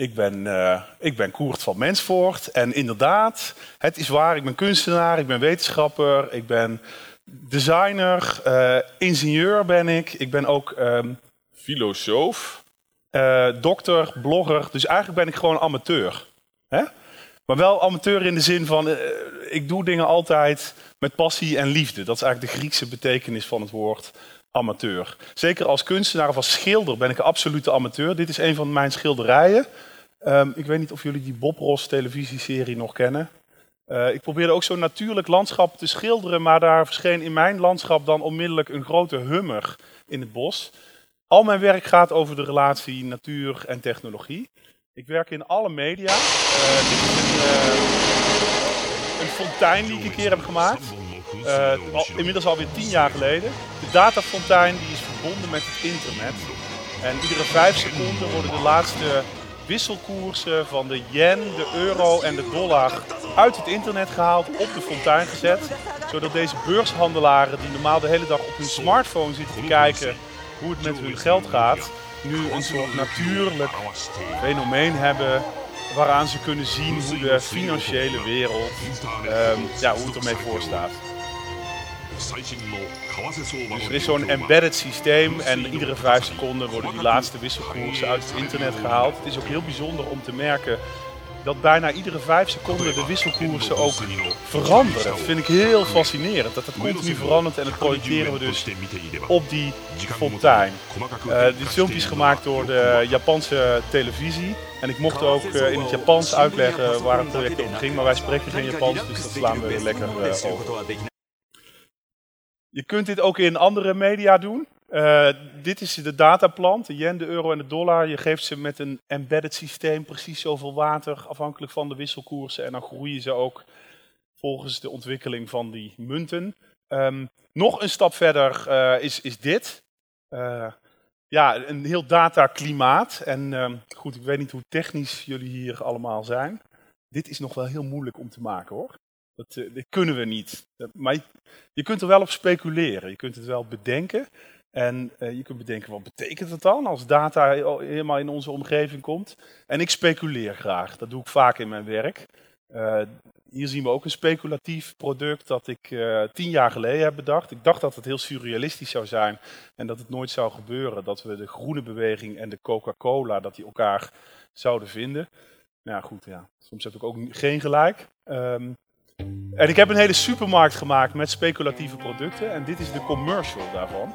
Ik ben, uh, ik ben Koert van Mensvoort en inderdaad, het is waar, ik ben kunstenaar, ik ben wetenschapper, ik ben designer, uh, ingenieur ben ik, ik ben ook um, filosoof, uh, dokter, blogger, dus eigenlijk ben ik gewoon amateur. Hè? Maar wel amateur in de zin van, ik doe dingen altijd met passie en liefde. Dat is eigenlijk de Griekse betekenis van het woord amateur. Zeker als kunstenaar of als schilder ben ik een absolute amateur. Dit is een van mijn schilderijen. Um, ik weet niet of jullie die Bob Ross televisieserie nog kennen. Uh, ik probeerde ook zo'n natuurlijk landschap te schilderen, maar daar verscheen in mijn landschap dan onmiddellijk een grote hummer in het bos. Al mijn werk gaat over de relatie natuur en technologie. Ik werk in alle media. Uh, dit is een, uh, een, fontein die ik een keer heb gemaakt. Al, inmiddels alweer tien jaar geleden. De datafontein die is verbonden met het internet. En iedere vijf seconden worden de laatste wisselkoersen van de yen, de euro en de dollar uit het internet gehaald, op de fontein gezet. Zodat deze beurshandelaren die normaal de hele dag op hun smartphone zitten te kijken hoe het met hun geld gaat, nu een soort natuurlijk fenomeen hebben waaraan ze kunnen zien hoe de financiële wereld, um, ja, hoe het ermee voor staat. Dus er is zo'n embedded systeem en iedere vijf seconden worden die laatste wisselkoersen uit het internet gehaald. Het is ook heel bijzonder om te merken dat bijna iedere vijf seconden de wisselkoersen ook veranderen. Dat vind ik heel fascinerend, dat het continu verandert en dat projecteren we dus op die fontein. Uh, dit filmpje is gemaakt door de Japanse televisie en ik mocht ook uh, in het Japans uitleggen waar het project over ging, maar wij spreken geen Japans, dus dat slaan we lekker uh, over. Je kunt dit ook in andere media doen. Uh, dit is de dataplant, de yen, de euro en de dollar. Je geeft ze met een embedded systeem precies zoveel water, afhankelijk van de wisselkoersen. En dan groeien ze ook volgens de ontwikkeling van die munten. Um, nog een stap verder uh, is, is dit. Uh, ja, een heel dataklimaat. En uh, goed, ik weet niet hoe technisch jullie hier allemaal zijn. Dit is nog wel heel moeilijk om te maken hoor. Dat, dat kunnen we niet. Maar je, kunt er wel op speculeren. Je kunt het wel bedenken. En uh, je kunt bedenken, wat betekent het dan als data helemaal in onze omgeving komt? En ik speculeer graag. Dat doe ik vaak in mijn werk. Uh, hier zien we ook een speculatief product dat ik tien jaar geleden heb bedacht. Ik dacht dat het heel surrealistisch zou zijn en dat het nooit zou gebeuren. Dat we de groene beweging en de Coca-Cola, dat die elkaar zouden vinden. Nou goed, ja, soms heb ik ook geen gelijk. Um, en ik heb een hele supermarkt gemaakt met speculatieve producten. En dit is de commercial daarvan.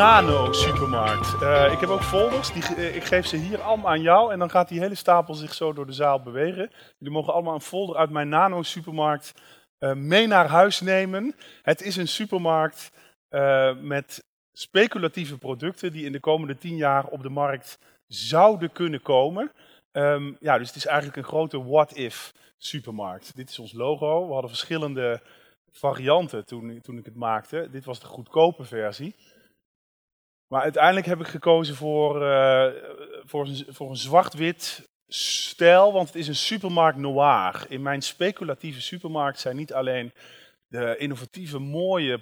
Nano-supermarkt. Uh, ik heb ook folders, die, uh, ik geef ze hier allemaal aan jou en dan gaat die hele stapel zich zo door de zaal bewegen. Jullie mogen allemaal een folder uit mijn Nano-supermarkt uh, mee naar huis nemen. Het is een supermarkt met speculatieve producten die in de komende tien jaar op de markt zouden kunnen komen. Um, ja, dus het is eigenlijk een grote what-if supermarkt. Dit is ons logo. We hadden verschillende varianten toen, toen ik het maakte. Dit was de goedkope versie. Maar uiteindelijk heb ik gekozen voor, uh, voor een, voor een zwart-wit stijl, want het is een supermarkt noir. In mijn speculatieve supermarkt zijn niet alleen de innovatieve, mooie,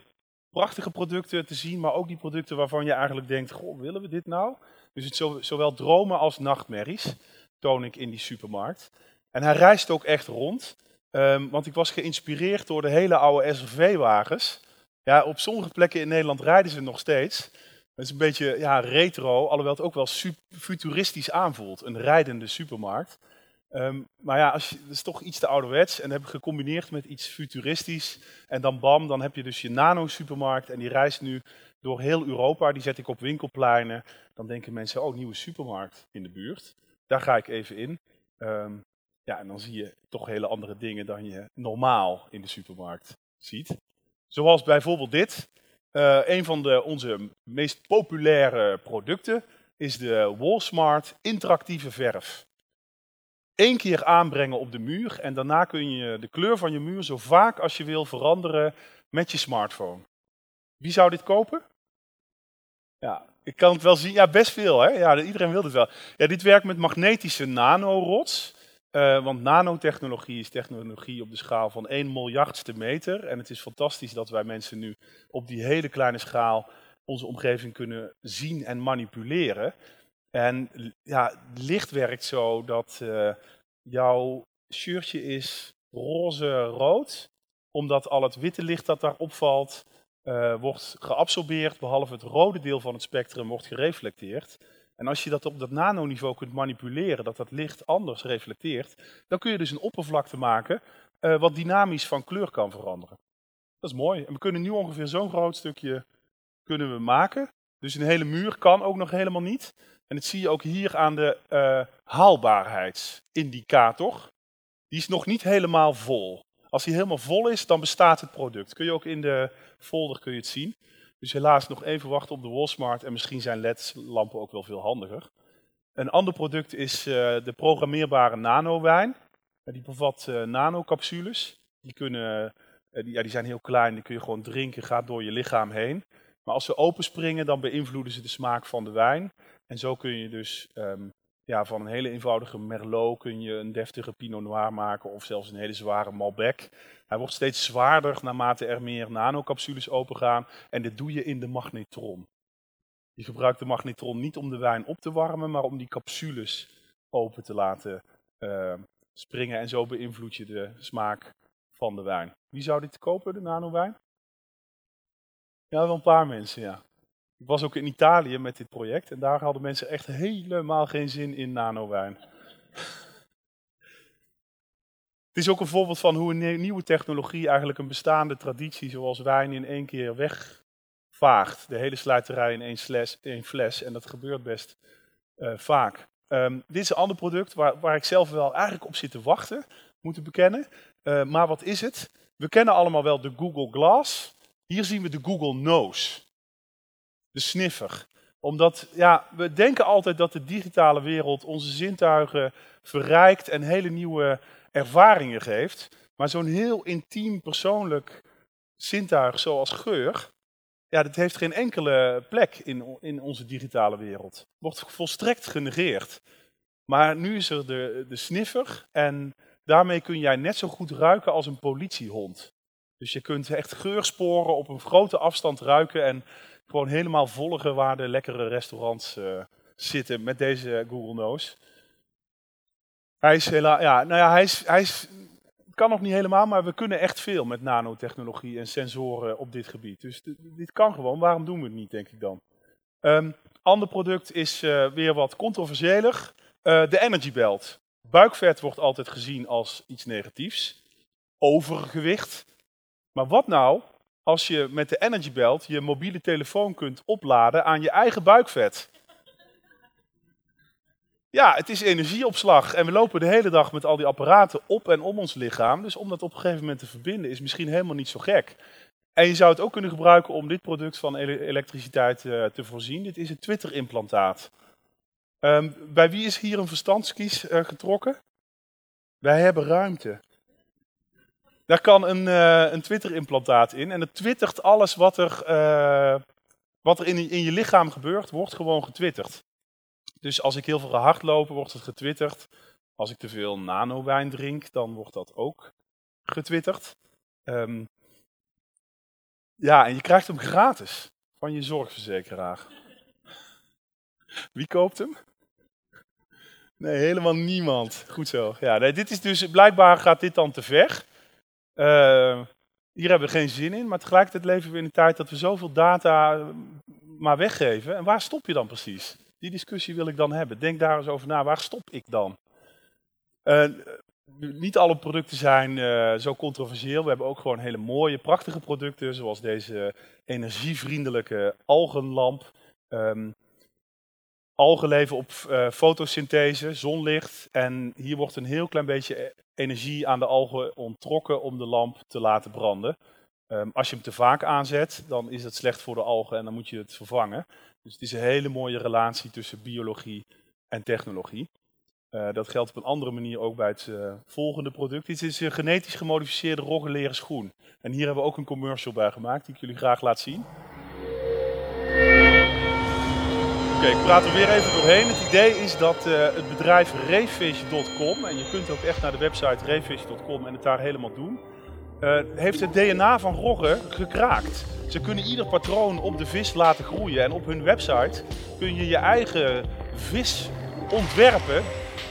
prachtige producten te zien, maar ook die producten waarvan je eigenlijk denkt, goh, willen we dit nou? Dus het zo, zowel dromen als nachtmerries toon ik in die supermarkt. En hij reist ook echt rond, um, want ik was geïnspireerd door de hele oude SRV-wagens. Ja, op sommige plekken in Nederland rijden ze nog steeds. Het is een beetje ja, retro, alhoewel het ook wel futuristisch aanvoelt. Een rijdende supermarkt. Um, maar ja, als je, dat is toch iets te ouderwets en heb ik gecombineerd met iets futuristisch. En dan bam, dan heb je dus je nano-supermarkt en die reist nu door heel Europa. Die zet ik op winkelpleinen. Dan denken mensen, oh, nieuwe supermarkt in de buurt. Daar ga ik even in. Um, ja, en dan zie je toch hele andere dingen dan je normaal in de supermarkt ziet. Zoals bijvoorbeeld dit. Uh, een van de, onze meest populaire producten. is de Wallsmart interactieve verf. Eén keer aanbrengen op de muur en daarna kun je de kleur van je muur zo vaak als je wil veranderen met je smartphone. Wie zou dit kopen? Ja, ik kan het wel zien. Ja, best veel. Hè? Ja, iedereen wil het wel. Ja, dit werkt met magnetische nanorods. Uh, want nanotechnologie is technologie op de schaal van 1 miljardste meter. En het is fantastisch dat wij mensen nu op die hele kleine schaal onze omgeving kunnen zien en manipuleren. En ja, licht werkt zo dat uh, jouw shirtje is roze-rood, omdat al het witte licht dat daar opvalt, uh, wordt geabsorbeerd, behalve het rode deel van het spectrum wordt gereflecteerd. En als je dat op dat nanoniveau kunt manipuleren, dat dat licht anders reflecteert, dan kun je dus een oppervlakte maken uh, wat dynamisch van kleur kan veranderen. Dat is mooi. En we kunnen nu ongeveer zo'n groot stukje kunnen we maken. Dus een hele muur kan ook nog helemaal niet. En dat zie je ook hier aan de uh, haalbaarheidsindicator. Die is nog niet helemaal vol. Als die helemaal vol is, dan bestaat het product. Kun je ook in de folder kun je het zien. Dus helaas nog even wachten op de Walsmart en misschien zijn LED-lampen ook wel veel handiger. Een ander product is uh, de programmeerbare nanowijn. die bevat uh, nanocapsules. Die, kunnen, die, ja, die zijn heel klein, die kun je gewoon drinken, gaat door je lichaam heen. Maar als ze openspringen, dan beïnvloeden ze de smaak van de wijn. En zo kun je dus um, ja, van een hele eenvoudige Merlot kun je een deftige Pinot Noir maken of zelfs een hele zware Malbec. Hij wordt steeds zwaarder naarmate er meer nanocapsules opengaan en dit doe je in de magnetron. Je gebruikt de magnetron niet om de wijn op te warmen, maar om die capsules open te laten uh, springen en zo beïnvloed je de smaak van de wijn. Wie zou dit kopen, de nanowijn? Ja, wel een paar mensen, ja. Ik was ook in Italië met dit project en daar hadden mensen echt helemaal geen zin in nanowijn. Het is ook een voorbeeld van hoe een nieuwe technologie eigenlijk een bestaande traditie zoals wijn in één keer wegvaagt. De hele slijterij in één, één fles en dat gebeurt best uh, vaak. Um, dit is een ander product waar, waar, ik zelf wel eigenlijk op zit te wachten, moet ik bekennen. Uh, maar wat is het? We kennen allemaal wel de Google Glass. Hier zien we de Google Nose de sniffer. Omdat ja, we denken altijd dat de digitale wereld onze zintuigen verrijkt en hele nieuwe ervaringen geeft. Maar zo'n heel intiem persoonlijk zintuig zoals geur, ja, dat heeft geen enkele plek in, in onze digitale wereld. Wordt volstrekt genegeerd. Maar nu is er de, de sniffer en daarmee kun jij net zo goed ruiken als een politiehond. Dus je kunt echt geursporen op een grote afstand ruiken en gewoon helemaal volgen waar de lekkere restaurants uh, zitten met deze Google Nose. Hij is helaas, ja, nou ja, hij is, hij is, kan nog niet helemaal, maar we kunnen echt veel met nanotechnologie en sensoren op dit gebied. Dus dit kan gewoon, waarom doen we het niet, denk ik dan. Um, ander product is uh, weer wat controversiëler. Uh, de Energy Belt. Buikvet wordt altijd gezien als iets negatiefs. Overgewicht. Maar wat nou als je met de Energy Belt je mobiele telefoon kunt opladen aan je eigen buikvet. Ja, het is energieopslag en we lopen de hele dag met al die apparaten op en om ons lichaam. Dus om dat op een gegeven moment te verbinden is misschien helemaal niet zo gek. En je zou het ook kunnen gebruiken om dit product van elektriciteit uh, te voorzien. Dit is een Twitter-implantaat. Um, bij wie is hier een verstandskies uh, getrokken? Wij hebben ruimte. Daar kan een, uh, een Twitter-implantaat in. En het twittert alles wat er, uh, wat er in, in je lichaam gebeurt, wordt gewoon getwitterd. Dus als ik heel veel ga hardlopen, wordt het getwitterd. Als ik te veel nanowijn drink, dan wordt dat ook getwitterd. Um, ja, en je krijgt hem gratis van je zorgverzekeraar. Wie koopt hem? Nee, helemaal niemand. Goed zo. Ja, nee, dit is dus, blijkbaar gaat dit dan te ver. Uh, hier hebben we geen zin in, maar tegelijkertijd leven we in een tijd dat we zoveel data eh, maar weggeven. En waar stop je dan precies? Die discussie wil ik dan hebben. Denk daar eens over na, waar stop ik dan? Uh, niet alle producten zijn zo controversieel. We hebben ook gewoon hele mooie, prachtige producten, zoals deze energievriendelijke algenlamp. Um, algen leven op uh, fotosynthese, zonlicht. En hier wordt een heel klein beetje energie aan de algen onttrokken om de lamp te laten branden. Um, als je hem te vaak aanzet, dan is het slecht voor de algen en dan moet je het vervangen. Dus het is een hele mooie relatie tussen biologie en technologie. Uh, dat geldt op een andere manier ook bij het volgende product. Dit is een genetisch gemodificeerde roggeleren schoen. En hier hebben we ook een commercial bij gemaakt die ik jullie graag laat zien. Oké, ik praat er weer even doorheen. Het idee is dat uh, het bedrijf Refish.com, en je kunt ook echt naar de website Refish.com en het daar helemaal doen, heeft het DNA van roggen gekraakt. Ze kunnen ieder patroon op de vis laten groeien en op hun website kun je je eigen vis ontwerpen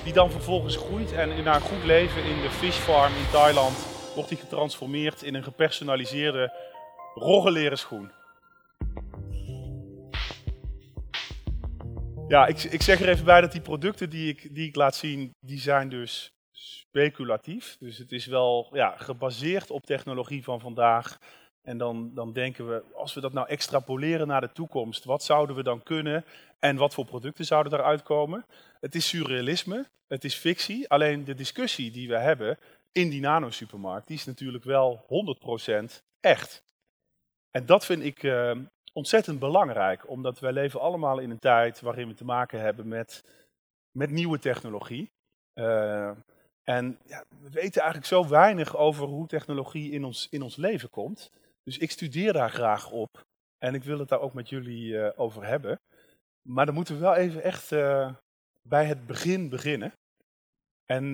die dan vervolgens groeit en naar een goed leven in de fish farm in Thailand wordt die getransformeerd in een gepersonaliseerde roggeleren schoen. Ja, ik, ik zeg er even bij dat die producten die ik, die ik laat zien, die zijn dus speculatief. Dus het is wel ja, gebaseerd op technologie van vandaag. En dan, dan denken we, als we dat nou extrapoleren naar de toekomst, wat zouden we dan kunnen en wat voor producten zouden eruit komen? Het is surrealisme, het is fictie, alleen de discussie die we hebben in die nanosupermarkt, die is natuurlijk wel 100% echt. En dat vind ik uh, ontzettend belangrijk, omdat wij leven allemaal in een tijd waarin we te maken hebben met, met nieuwe technologie. Uh, en ja, we weten eigenlijk zo weinig over hoe technologie in ons, in ons leven komt. Dus ik studeer daar graag op en ik wil het daar ook met jullie uh, over hebben. Maar dan moeten we wel even echt uh, bij het begin beginnen. En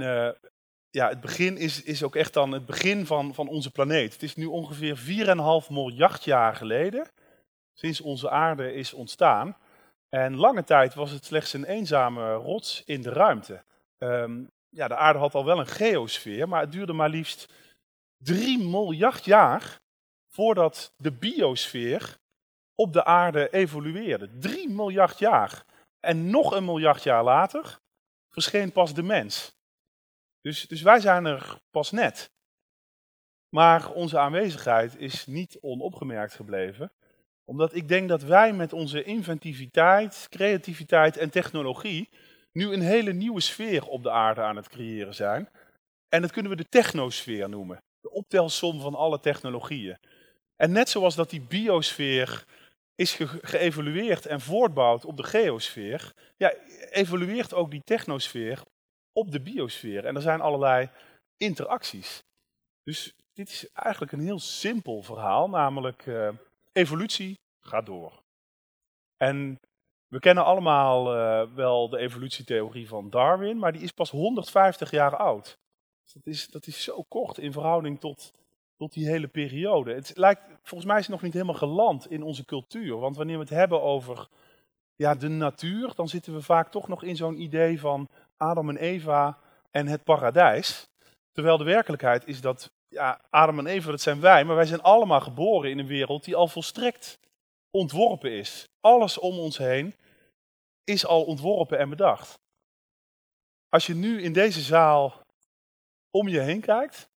ja, het begin is, is ook echt dan het begin van, van onze planeet. Het is nu ongeveer 4,5 miljard jaar geleden sinds onze aarde is ontstaan. En lange tijd was het slechts een eenzame rots in de ruimte. Um, ja, de aarde had al wel een geosfeer, maar het duurde maar liefst 3 miljard jaar voordat de biosfeer op de aarde evolueerde. 3 miljard jaar. En nog een miljard jaar later verscheen pas de mens. Dus, dus wij zijn er pas net. Maar onze aanwezigheid is niet onopgemerkt gebleven. Omdat ik denk dat wij met onze inventiviteit, creativiteit en technologie nu een hele nieuwe sfeer op de aarde aan het creëren zijn. En dat kunnen we de technosfeer noemen. De optelsom van alle technologieën. En net zoals dat die biosfeer is ge geëvolueerd en voortbouwt op de geosfeer, ja, evolueert ook die technosfeer op de biosfeer. En er zijn allerlei interacties. Dus dit is eigenlijk een heel simpel verhaal, namelijk uh, evolutie gaat door. En we kennen allemaal uh, wel de evolutietheorie van Darwin, maar die is pas 150 jaar oud. Dat is, dat is zo kort in verhouding tot tot die hele periode. Het lijkt, volgens mij is nog niet helemaal geland in onze cultuur. Want wanneer we het hebben over ja, de natuur, dan zitten we vaak toch nog in zo'n idee van Adam en Eva en het paradijs. Terwijl de werkelijkheid is dat ja, Adam en Eva, dat zijn wij, maar wij zijn allemaal geboren in een wereld die al volstrekt ontworpen is. Alles om ons heen is al ontworpen en bedacht. Als je nu in deze zaal om je heen kijkt,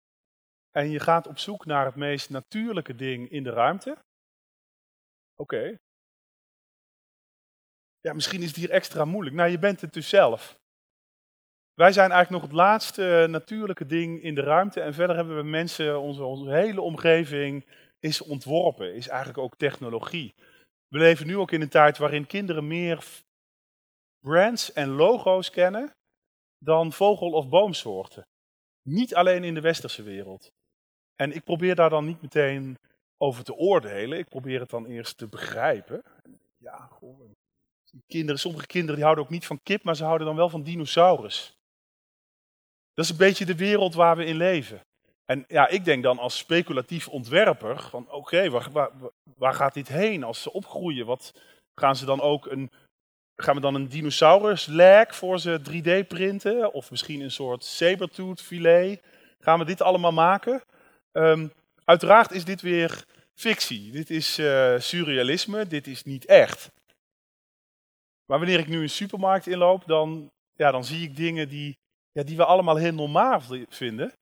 en je gaat op zoek naar het meest natuurlijke ding in de ruimte. Oké. Ja, misschien is het hier extra moeilijk. Nou, je bent het dus zelf. Wij zijn eigenlijk nog het laatste natuurlijke ding in de ruimte. En verder hebben we mensen, onze, onze hele omgeving is ontworpen, is eigenlijk ook technologie. We leven nu ook in een tijd waarin kinderen meer brands en logo's kennen dan vogel- of boomsoorten. Niet alleen in de westerse wereld. En ik probeer daar dan niet meteen over te oordelen. Ik probeer het dan eerst te begrijpen. Ja, goh, kinderen, sommige kinderen die houden ook niet van kip, maar ze houden dan wel van dinosaurus. Dat is een beetje de wereld waar we in leven. En ja, ik denk dan als speculatief ontwerper van oké, waar, waar, gaat dit heen als ze opgroeien? Wat gaan ze dan ook een, gaan we dan een dinosaurus leg voor ze 3D printen? Of misschien een soort sabertooth filet? Gaan we dit allemaal maken? Um, uiteraard is dit weer fictie. Dit is uh, surrealisme, dit is niet echt. Maar wanneer ik nu een supermarkt inloop, dan, ja, dan zie ik dingen die, ja, die we allemaal heel normaal vinden.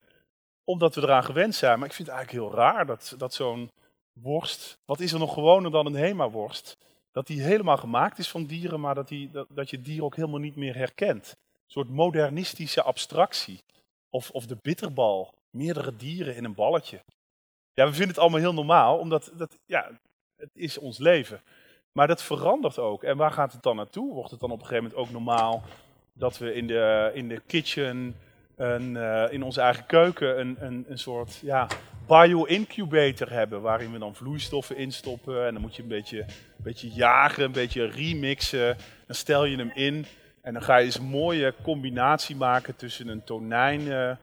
Omdat we eraan gewend zijn. Maar ik vind het eigenlijk heel raar dat, dat zo'n worst, wat is er nog gewoner dan een Hema-worst, dat die helemaal gemaakt is van dieren, maar dat, die, dat, je dier ook helemaal niet meer herkent. Een soort modernistische abstractie. Of, of de bitterbal meerdere dieren in een balletje. Ja, we vinden het allemaal heel normaal, omdat dat, ja, het is ons leven. Maar dat verandert ook. En waar gaat het dan naartoe? Wordt het dan op een gegeven moment ook normaal dat we in de, in de kitchen, een, uh, in onze eigen keuken, een, een, een soort ja, bio-incubator hebben. Waarin we dan vloeistoffen instoppen. En dan moet je een beetje, een beetje jagen, een beetje remixen. Dan stel je hem in. En dan ga je eens een mooie combinatie maken tussen een tonijnsteak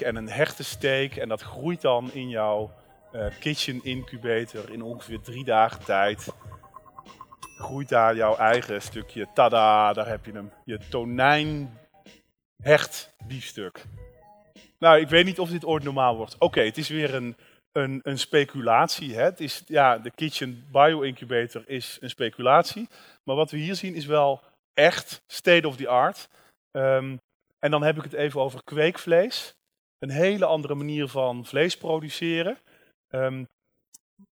en een hertensteak. En dat groeit dan in jouw uh, kitchen incubator in ongeveer drie dagen tijd. Groeit daar jouw eigen stukje, tada, daar heb je hem. Je tonijn hecht biefstuk. Nou, ik weet niet of dit ooit normaal wordt. Oké, het is weer een, een, een speculatie. Hè? Het is, ja, de Kitchen Bio Incubator is een speculatie. Maar wat we hier zien is wel echt state of the art. Um, en dan heb ik het even over kweekvlees. Een hele andere manier van vlees produceren. Um,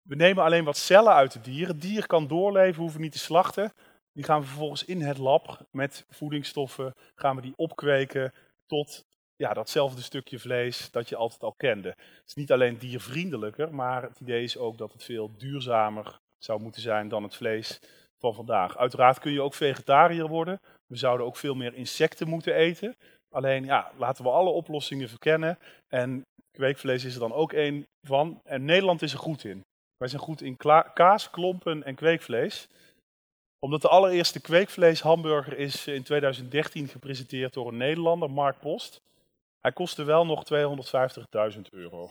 we nemen alleen wat cellen uit het dier. Het dier kan doorleven, hoeven niet te slachten. Die gaan we vervolgens in het lab met voedingsstoffen gaan we die opkweken tot ja, datzelfde stukje vlees dat je altijd al kende. Het is niet alleen diervriendelijker, maar het idee is ook dat het veel duurzamer zou moeten zijn dan het vlees van vandaag. Uiteraard kun je ook vegetariër worden. We zouden ook veel meer insecten moeten eten. Alleen ja, laten we alle oplossingen verkennen. En kweekvlees is er dan ook één van. En Nederland is er goed in. Wij zijn goed in kaas, klompen en kweekvlees. Omdat de allereerste kweekvleeshamburger is in 2013 gepresenteerd door een Nederlander, Mark Post. Hij kostte wel nog 250.000 euro.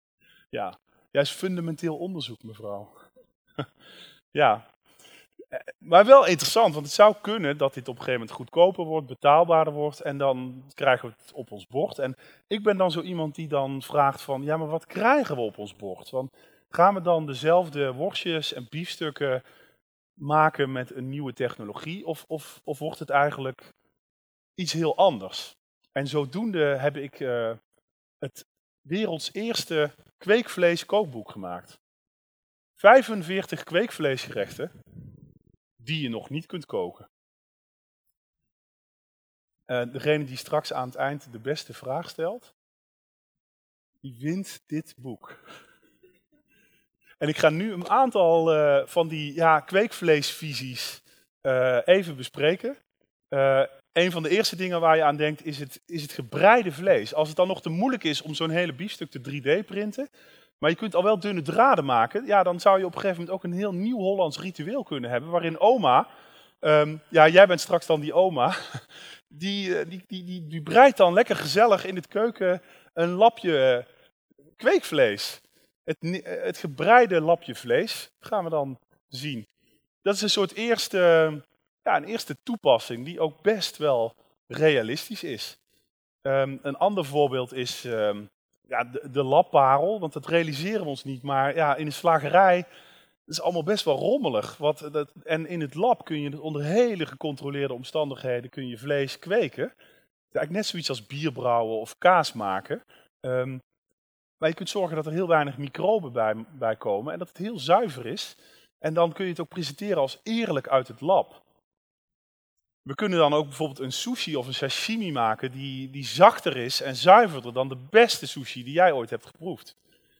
ja, is fundamenteel onderzoek, mevrouw. ja, maar wel interessant, want het zou kunnen dat dit op een gegeven moment goedkoper wordt, betaalbaarder wordt en dan krijgen we het op ons bord. En ik ben dan zo iemand die dan vraagt van, ja maar wat krijgen we op ons bord? Want gaan we dan dezelfde worstjes en biefstukken maken met een nieuwe technologie of, of, of wordt het eigenlijk iets heel anders? En zodoende heb ik uh, het werelds eerste kweekvlees kookboek gemaakt. 45 kweekvleesgerechten die je nog niet kunt koken. Uh, degene die straks aan het eind de beste vraag stelt, die wint dit boek. En ik ga nu een aantal uh, van die ja, kweekvleesvisies uh, even bespreken. een van de eerste dingen waar je aan denkt is het, is het gebreide vlees. Als het dan nog te moeilijk is om zo'n hele biefstuk te 3D-printen, maar je kunt al wel dunne draden maken. Ja, dan zou je op een gegeven moment ook een heel nieuw Hollands ritueel kunnen hebben. Waarin oma, um, ja, jij bent straks dan die oma. Die, eh, die, die, die, die breidt dan lekker gezellig in het keuken een lapje kweekvlees. Het, eh, het gebreide lapje vlees gaan we dan zien. Dat is een soort eerste, ja, een eerste toepassing die ook best wel realistisch is. Um, een ander voorbeeld is um, ja, de, labparel, want dat realiseren we ons niet. Maar ja, in de slagerij is allemaal best wel rommelig. Wat, dat, en in het lab kun je onder hele gecontroleerde omstandigheden kun je vlees kweken. Is eigenlijk net zoiets als bier brouwen of kaas maken. Um, maar je kunt zorgen dat er heel weinig microben bij, bij komen en dat het heel zuiver is. En dan kun je het ook presenteren als eerlijk uit het lab. We kunnen dan ook bijvoorbeeld een sushi of een sashimi maken die, die zachter is en zuiverder dan de beste sushi die jij ooit hebt geproefd.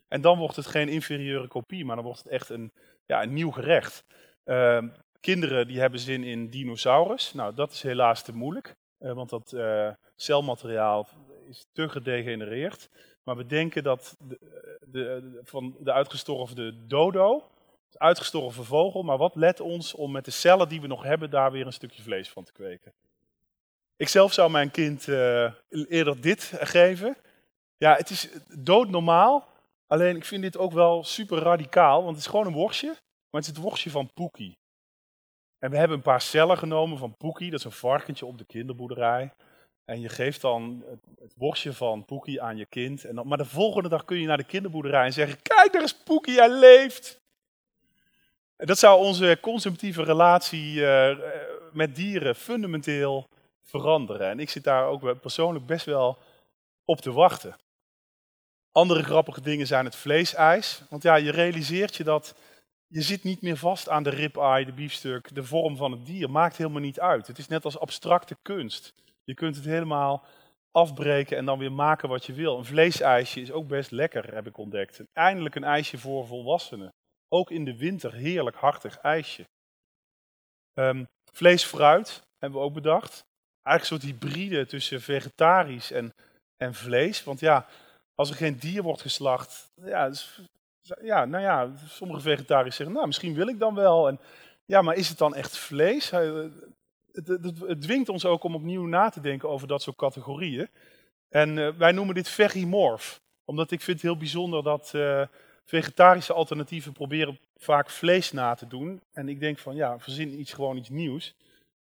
En dan wordt het geen inferieure kopie, maar dan wordt het echt een, ja, een nieuw gerecht. Uh, kinderen die hebben zin in dinosaurus. Nou, dat is helaas te moeilijk, uh, want dat uh, celmateriaal is te gedegenereerd. Maar we denken dat de, de, van de uitgestorven dodo, uitgestorven vogel, maar wat let ons om met de cellen die we nog hebben daar weer een stukje vlees van te kweken. Ik zelf zou mijn kind uh, eerder dit geven. Ja, het is doodnormaal, alleen ik vind dit ook wel super radicaal, want het is gewoon een worstje, maar het is het worstje van Poekie. En we hebben een paar cellen genomen van Poekie, dat is een varkentje op de kinderboerderij. En je geeft dan het, het worstje van Poekie aan je kind. En dan, maar de volgende dag kun je naar de kinderboerderij en zeggen, kijk daar is Poekie, hij leeft. Dat zou onze consumptieve relatie uh, met dieren fundamenteel veranderen. En ik zit daar ook persoonlijk best wel op te wachten. Andere grappige dingen zijn het vleesijs. Want ja, je realiseert je dat je zit niet meer vast aan de ribeye, de biefstuk, de vorm van het dier. Maakt helemaal niet uit. Het is net als abstracte kunst. Je kunt het helemaal afbreken en dan weer maken wat je wil. Een vleesijsje is ook best lekker, heb ik ontdekt. Eindelijk een ijsje voor volwassenen. Ook in de winter heerlijk hartig ijsje. Um, vlees, fruit hebben we ook bedacht. Eigenlijk een soort hybride tussen vegetarisch en, en vlees. Want ja, als er geen dier wordt geslacht, ja, ja, nou ja, sommige vegetariërs zeggen, nou misschien wil ik dan wel. En, ja, maar is het dan echt vlees? Het, dwingt ons ook om opnieuw na te denken over dat soort categorieën. En uh, wij noemen dit verimorf, omdat ik vind het heel bijzonder dat uh, vegetarische alternatieven proberen vaak vlees na te doen. En ik denk van ja, verzin iets gewoon iets nieuws.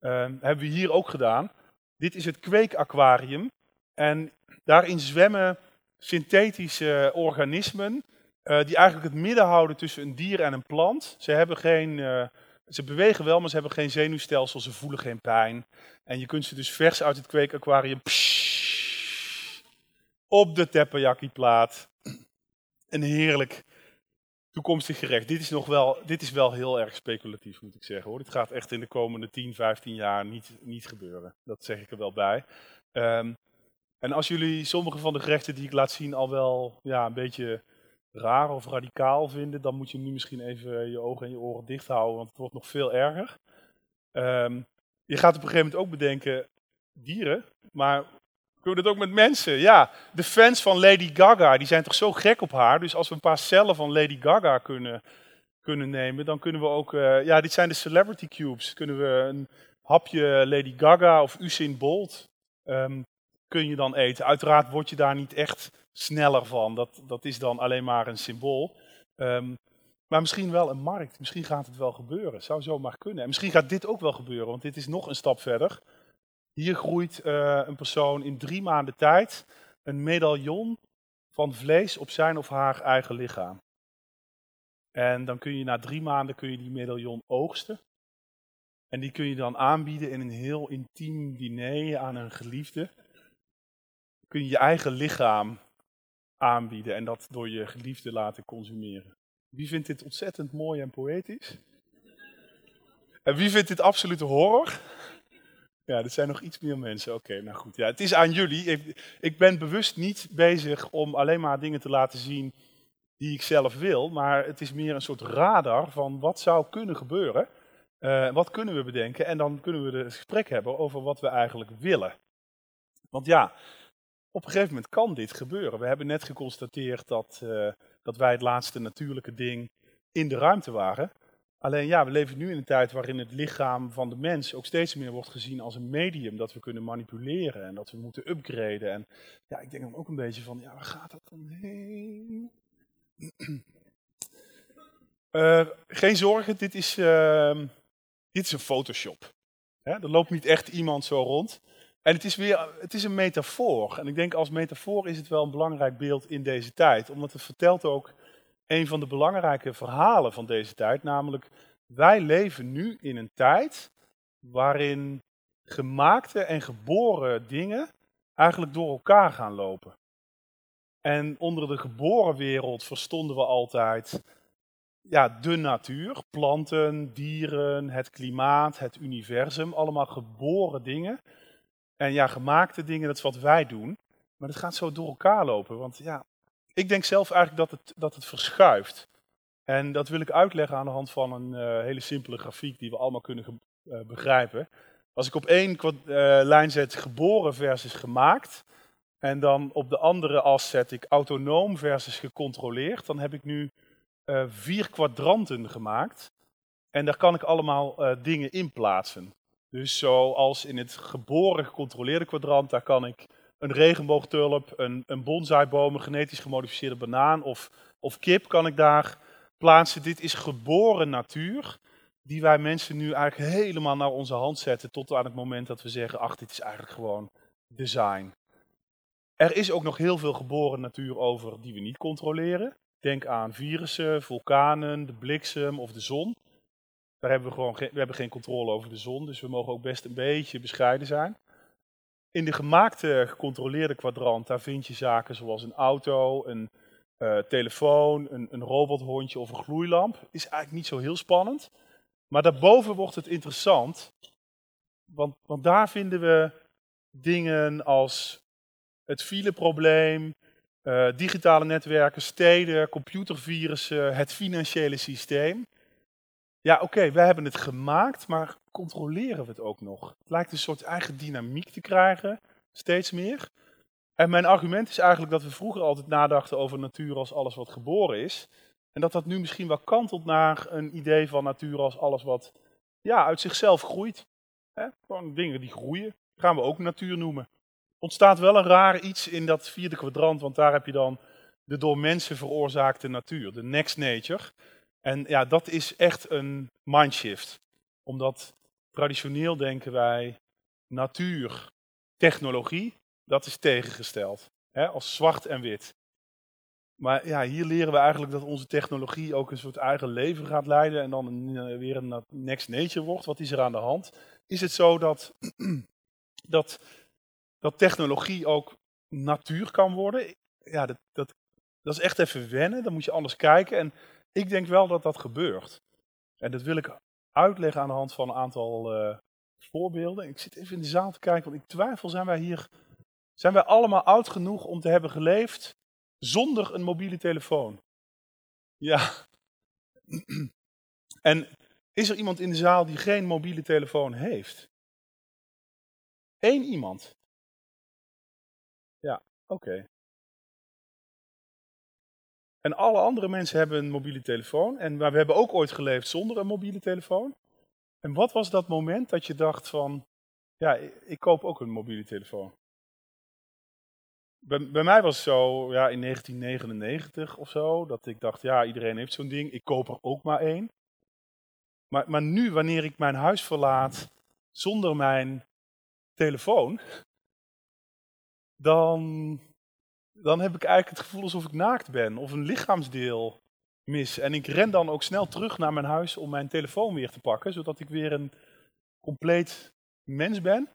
Uh, hebben we hier ook gedaan. Dit is het kweekaquarium. En daarin zwemmen synthetische organismen uh, die eigenlijk het midden houden tussen een dier en een plant. Ze hebben geen, ze bewegen wel, maar ze hebben geen zenuwstelsel, ze voelen geen pijn. En je kunt ze dus vers uit het kweekaquarium op de teppanyaki-plaat. Een heerlijk toekomstig gerecht. Dit is nog wel, dit is wel heel erg speculatief, moet ik zeggen. Hoor. Dit gaat echt in de komende 10, 15 jaar niet, niet gebeuren. Dat zeg ik er wel bij. Um, en als jullie sommige van de gerechten die ik laat zien al wel ja, een beetje raar of radicaal vinden, dan moet je nu misschien even je ogen en je oren dicht houden, want het wordt nog veel erger. Um, je gaat op een gegeven moment ook bedenken, dieren, maar kunnen we dat ook met mensen? Ja, de fans van Lady Gaga, die zijn toch zo gek op haar, dus als we een paar cellen van Lady Gaga kunnen, kunnen nemen, dan kunnen we ook, uh, ja, dit zijn de celebrity cubes, kunnen we een hapje Lady Gaga of Usain Bolt um, kun je dan eten. Uiteraard word je daar niet echt sneller van. Dat, dat is dan alleen maar een symbool. Um, maar misschien wel een markt. Misschien gaat het wel gebeuren. Zou zomaar kunnen. En misschien gaat dit ook wel gebeuren, want dit is nog een stap verder. Hier groeit uh, een persoon in drie maanden tijd een medaillon van vlees op zijn of haar eigen lichaam. En dan kun je na drie maanden kun je die medaillon oogsten. En die kun je dan aanbieden in een heel intiem diner aan een geliefde kun je je eigen lichaam aanbieden en dat door je geliefde laten consumeren. Wie vindt dit ontzettend mooi en poëtisch? En wie vindt dit absolute horror? Ja, er zijn nog iets meer mensen. Oké, nou goed. Ja, het is aan jullie. Ik, ik, ben bewust niet bezig om alleen maar dingen te laten zien die ik zelf wil. Maar het is meer een soort radar van wat zou kunnen gebeuren. Uh, wat kunnen we bedenken? En dan kunnen we het gesprek hebben over wat we eigenlijk willen. Want ja, op een gegeven moment kan dit gebeuren. We hebben net geconstateerd dat, uh, dat wij het laatste natuurlijke ding in de ruimte waren. Alleen ja, we leven nu in een tijd waarin het lichaam van de mens ook steeds meer wordt gezien als een medium dat we kunnen manipuleren en dat we moeten upgraden. En ja, ik denk dan ook een beetje van, ja, waar gaat dat dan heen? uh, geen zorgen, dit is, uh, dit is een Photoshop. er loopt niet echt iemand zo rond. En het is weer het is een metafoor. En ik denk als metafoor is het wel een belangrijk beeld in deze tijd. Omdat het vertelt ook een van de belangrijke verhalen van deze tijd. Namelijk, wij leven nu in een tijd waarin gemaakte en geboren dingen eigenlijk door elkaar gaan lopen. En onder de geboren wereld verstonden we altijd ja, de natuur, planten, dieren, het klimaat, het universum, allemaal geboren dingen. En ja, gemaakte dingen, dat is wat wij doen. Maar het gaat zo door elkaar lopen. Want ja, ik denk zelf eigenlijk dat het, dat het verschuift. En dat wil ik uitleggen aan de hand van een uh, hele simpele grafiek die we allemaal kunnen uh, begrijpen. Als ik op één uh, lijn zet geboren versus gemaakt, en dan op de andere as zet ik autonoom versus gecontroleerd, dan heb ik nu vier kwadranten gemaakt. En daar kan ik allemaal dingen in plaatsen. Dus zoals in het geboren gecontroleerde kwadrant, daar kan ik een regenboogtulp, een, een bonsaiboom, een genetisch gemodificeerde banaan of, of kip kan ik daar plaatsen. Dit is geboren natuur, die wij mensen nu eigenlijk helemaal naar onze hand zetten tot aan het moment dat we zeggen, ach, dit is eigenlijk gewoon design. Er is ook nog heel veel geboren natuur over die we niet controleren. Denk aan virussen, vulkanen, de bliksem of de zon. Daar hebben we gewoon geen, we hebben geen controle over de zon, dus we mogen ook best een beetje bescheiden zijn. In de gemaakte, gecontroleerde kwadrant, daar vind je zaken zoals een auto, een uh, telefoon, een, een robothondje of een gloeilamp. Is eigenlijk niet zo heel spannend. Maar daarboven wordt het interessant, want, want daar vinden we dingen als het fileprobleem, eh, digitale netwerken, steden, computervirussen, het financiële systeem. Ja, oké, wij hebben het gemaakt, maar controleren we het ook nog? Het lijkt een soort eigen dynamiek te krijgen, steeds meer. En mijn argument is eigenlijk dat we vroeger altijd nadachten over natuur als alles wat geboren is. En dat dat nu misschien wel kantelt naar een idee van natuur als alles wat ja, uit zichzelf groeit. Gewoon dingen die groeien, gaan we ook natuur noemen. Ontstaat wel een raar iets in dat vierde kwadrant, want daar heb je dan de door mensen veroorzaakte natuur, de next nature. En ja, dat is echt een mindshift. Omdat traditioneel denken wij natuur, technologie, dat is tegengesteld. Hè, als zwart en wit. Maar ja, hier leren we eigenlijk dat onze technologie ook een soort eigen leven gaat leiden en dan eh, weer een next nature wordt. Wat is er aan de hand? Is het zo dat, dat, dat technologie ook natuur kan worden? Ja, dat, dat, dat is echt even wennen. Dan moet je anders kijken. En ik denk wel dat dat gebeurt. En dat wil ik uitleggen aan de hand van een aantal uh, voorbeelden. Ik zit even in de zaal te kijken, want ik twijfel, zijn wij hier, zijn wij allemaal oud genoeg om te hebben geleefd zonder een mobiele telefoon? Ja. En is er iemand in de zaal die geen mobiele telefoon heeft? Eén iemand? Ja, oké. En alle andere mensen hebben een mobiele telefoon. En we hebben ook ooit geleefd zonder een mobiele telefoon. En wat was dat moment dat je dacht van, ja, ik koop ook een mobiele telefoon? Bij, mij was het zo, ja, in 1999 of zo, dat ik dacht, ja, iedereen heeft zo'n ding, ik koop er ook maar één. Maar, maar nu, wanneer ik mijn huis verlaat zonder mijn telefoon, dan dan heb ik eigenlijk het gevoel alsof ik naakt ben of een lichaamsdeel mis. En ik ren dan ook snel terug naar mijn huis om mijn telefoon weer te pakken, zodat ik weer een compleet mens ben.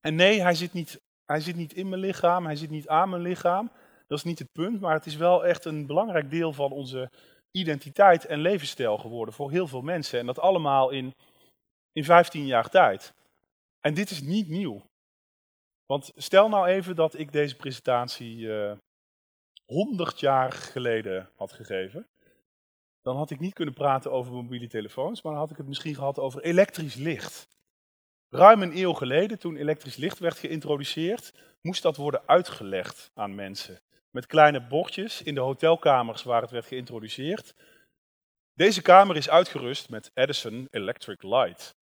En nee, hij zit niet, hij zit niet in mijn lichaam, hij zit niet aan mijn lichaam. Dat is niet het punt, maar het is wel echt een belangrijk deel van onze identiteit en levensstijl geworden voor heel veel mensen. En dat allemaal in, in 15 jaar tijd. En dit is niet nieuw. Want stel nou even dat ik deze presentatie uh, eh, 100 jaar geleden had gegeven. Dan had ik niet kunnen praten over mobiele telefoons, maar dan had ik het misschien gehad over elektrisch licht. Ruim een eeuw geleden, toen elektrisch licht werd geïntroduceerd, moest dat worden uitgelegd aan mensen. Met kleine bordjes in de hotelkamers waar het werd geïntroduceerd. Deze kamer is uitgerust met Edison Electric Light.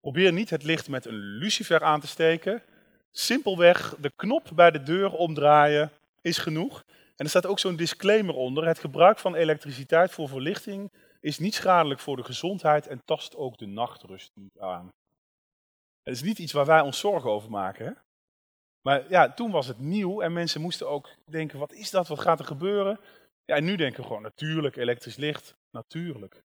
Probeer niet het licht met een lucifer aan te steken, Simpelweg de knop bij de deur omdraaien is genoeg. En er staat ook zo'n disclaimer onder. Het gebruik van elektriciteit voor verlichting is niet schadelijk voor de gezondheid en tast ook de nachtrust niet aan. Het is niet iets waar wij ons zorgen over maken. Maar ja, toen was het nieuw en mensen moesten ook denken, wat is dat, wat gaat er gebeuren? Ja, en nu denken we gewoon, natuurlijk, elektrisch licht, natuurlijk.